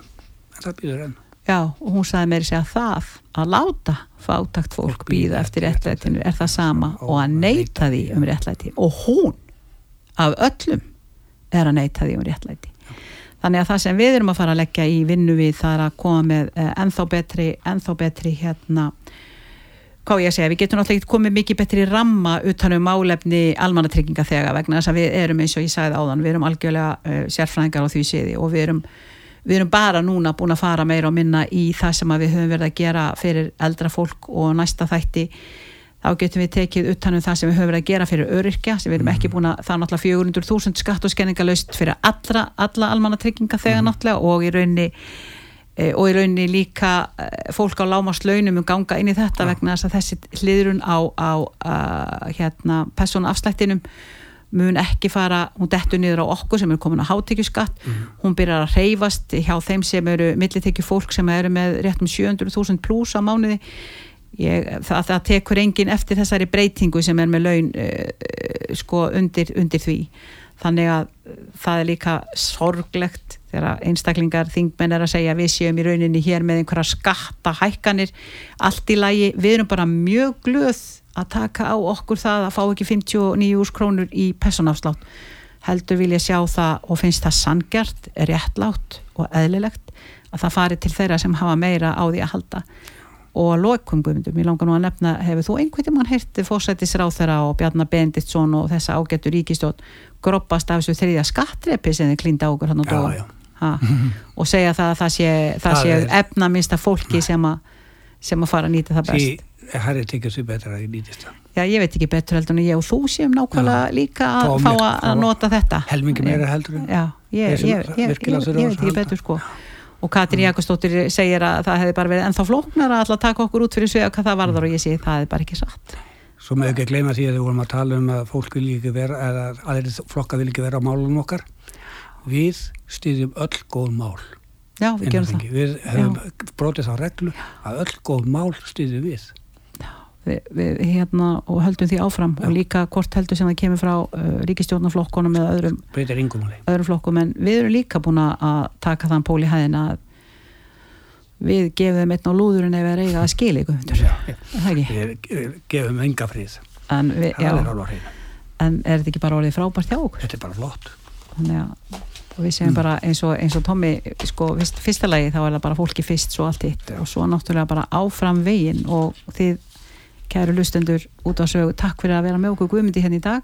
En það býður enn. Já, og hún sagði mér að það að láta fátakt fólk býða eftir réttlætinu. er það sama og að neyta því um réttlæti. Og hún af öllum er að neyta því um réttlæti þannig að það sem við erum að fara að leggja í vinnu við það er að koma með uh, ennþá betri, ennþá betri hérna hvað ég að segja, við getum náttúrulega komið mikið betri ramma utanum málefni almannatrygginga þegar vegna þess að við erum eins og ég sagði áðan, við erum algjörlega uh, sérfræðingar á því séði og við erum, við erum bara núna búin að fara meira og minna í það sem við höfum verið að gera fyrir eldra fólk og næsta þætti þá getum við tekið utanum það sem við höfum verið að gera fyrir öryrkja sem við erum ekki mhm. búin að það er náttúrulega 400.000 skatt og skenningalöst fyrir allra, alla almanna trygginga þegar mm. náttúrulega og í rauninni e, og í rauninni líka e, fólk á lámast launum um ganga inn í þetta ja. vegna þess að þessi hliðrun á, á hérna persónafslættinum mun ekki fara, hún dettur niður á okkur sem er komin á hátekjuskatt mm. hún byrjar að reyfast hjá þeim sem eru millitekju fólk sem eru með rétt um 700.000 pluss á mánuði Ég, það, það tekur engin eftir þessari breytingu sem er með laun uh, sko undir, undir því. Þannig að uh, það er líka sorglegt þegar einstaklingar þingmenn er að segja við séum í rauninni hér með einhverja skatta hækkanir allt í lagi, við erum bara mjög glöð að taka á okkur það að fá ekki 59 úrs krónur í personafslátt heldur vil ég sjá það og finnst það sangjart, réttlátt og eðlilegt að það fari til þeirra sem hafa meira á því að halda og að lokum guðmyndum, ég langar nú að nefna hefur þú einhvern tímann heyrti fórsættisráð þeirra og Bjarnar Benditsson og þessa ágættur ríkistjótt groppast af þessu þriðja skattrepi sem þið klínda águr hann og dóa og segja það að það sé, það sé efna minsta fólki sem, a, sem að fara að nýta það best. Það er tekið svo betra að nýtist það. Já, ég veit ekki betur heldur en ég og þú séum nákvæmlega líka að fá að nota þetta. Helmingi meira heldur en Já ég, ég, ég, ég, ég, veit ekki að betur sko og Katrín Jakobsdóttir segir að það hefði bara verið ennþá flóknar að alltaf taka okkur út fyrir svega hvað það varðar og ég segi það er bara ekki satt Svo með ekki að gleyma því að við vorum að tala um að fólk vil ekki vera, eða aðeins flokka vil ekki vera á málunum okkar. Við stýðjum öll góð mál. já, við gerum það. Við hefum brotið þá reglu að öll góð mál stýðjum við. Við, við hérna og höldum því áfram og líka hvort heldur sem það kemur frá uh, ríkistjórnarflokkonum eða öðrum, öðrum flokkum. En við erum líka búin að taka þann pól í hæðina að við gefum þeim einn á lúðurinn ef við er eiga að skila ykkur ekki? Við gefum enga frið. en, við, er já, hreinu. en er þetta ekki bara orðið frábært hjá okkur? Þetta er bara flott. að og við segjum bara eins og, eins og Tommy sko, fyrst, fyrsta lagi þá er það bara fólki fyrst svo allt hitt. Og svo náttúrulega bara áfram veginn og þið kæru lustendur út á sögu, takk fyrir að vera með okkur guðmyndi hérna í dag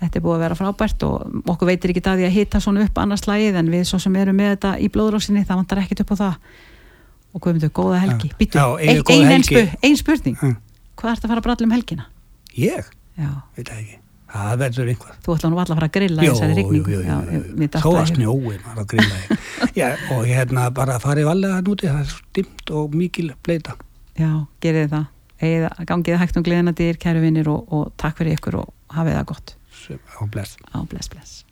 þetta er búið að vera frábært og okkur veitir ekki það því að hitta svona upp annars lagið en við svo sem erum með þetta í blóðrásinni það vantar ekkit upp á það og guðmyndur, góða helgi. Býtu, ein, ein, ein, ein spurning Mm. hvað ert að fara að bralla um helgina? Ég? Já, Veit það ekki. Það verður einhver. þú ætla nú alltaf að fara að grilla í þessari datt Þó að í snjói maður að grilla. Já, og hérna bara farið valega núti, það er svo dimmt og mikil bleita. Já, gerið það. Eða, gangið hægt um gleðina dyr, kæru vinnir og, og takk fyrir ykkur og hafið það gott. Á bless. Á bless, bless.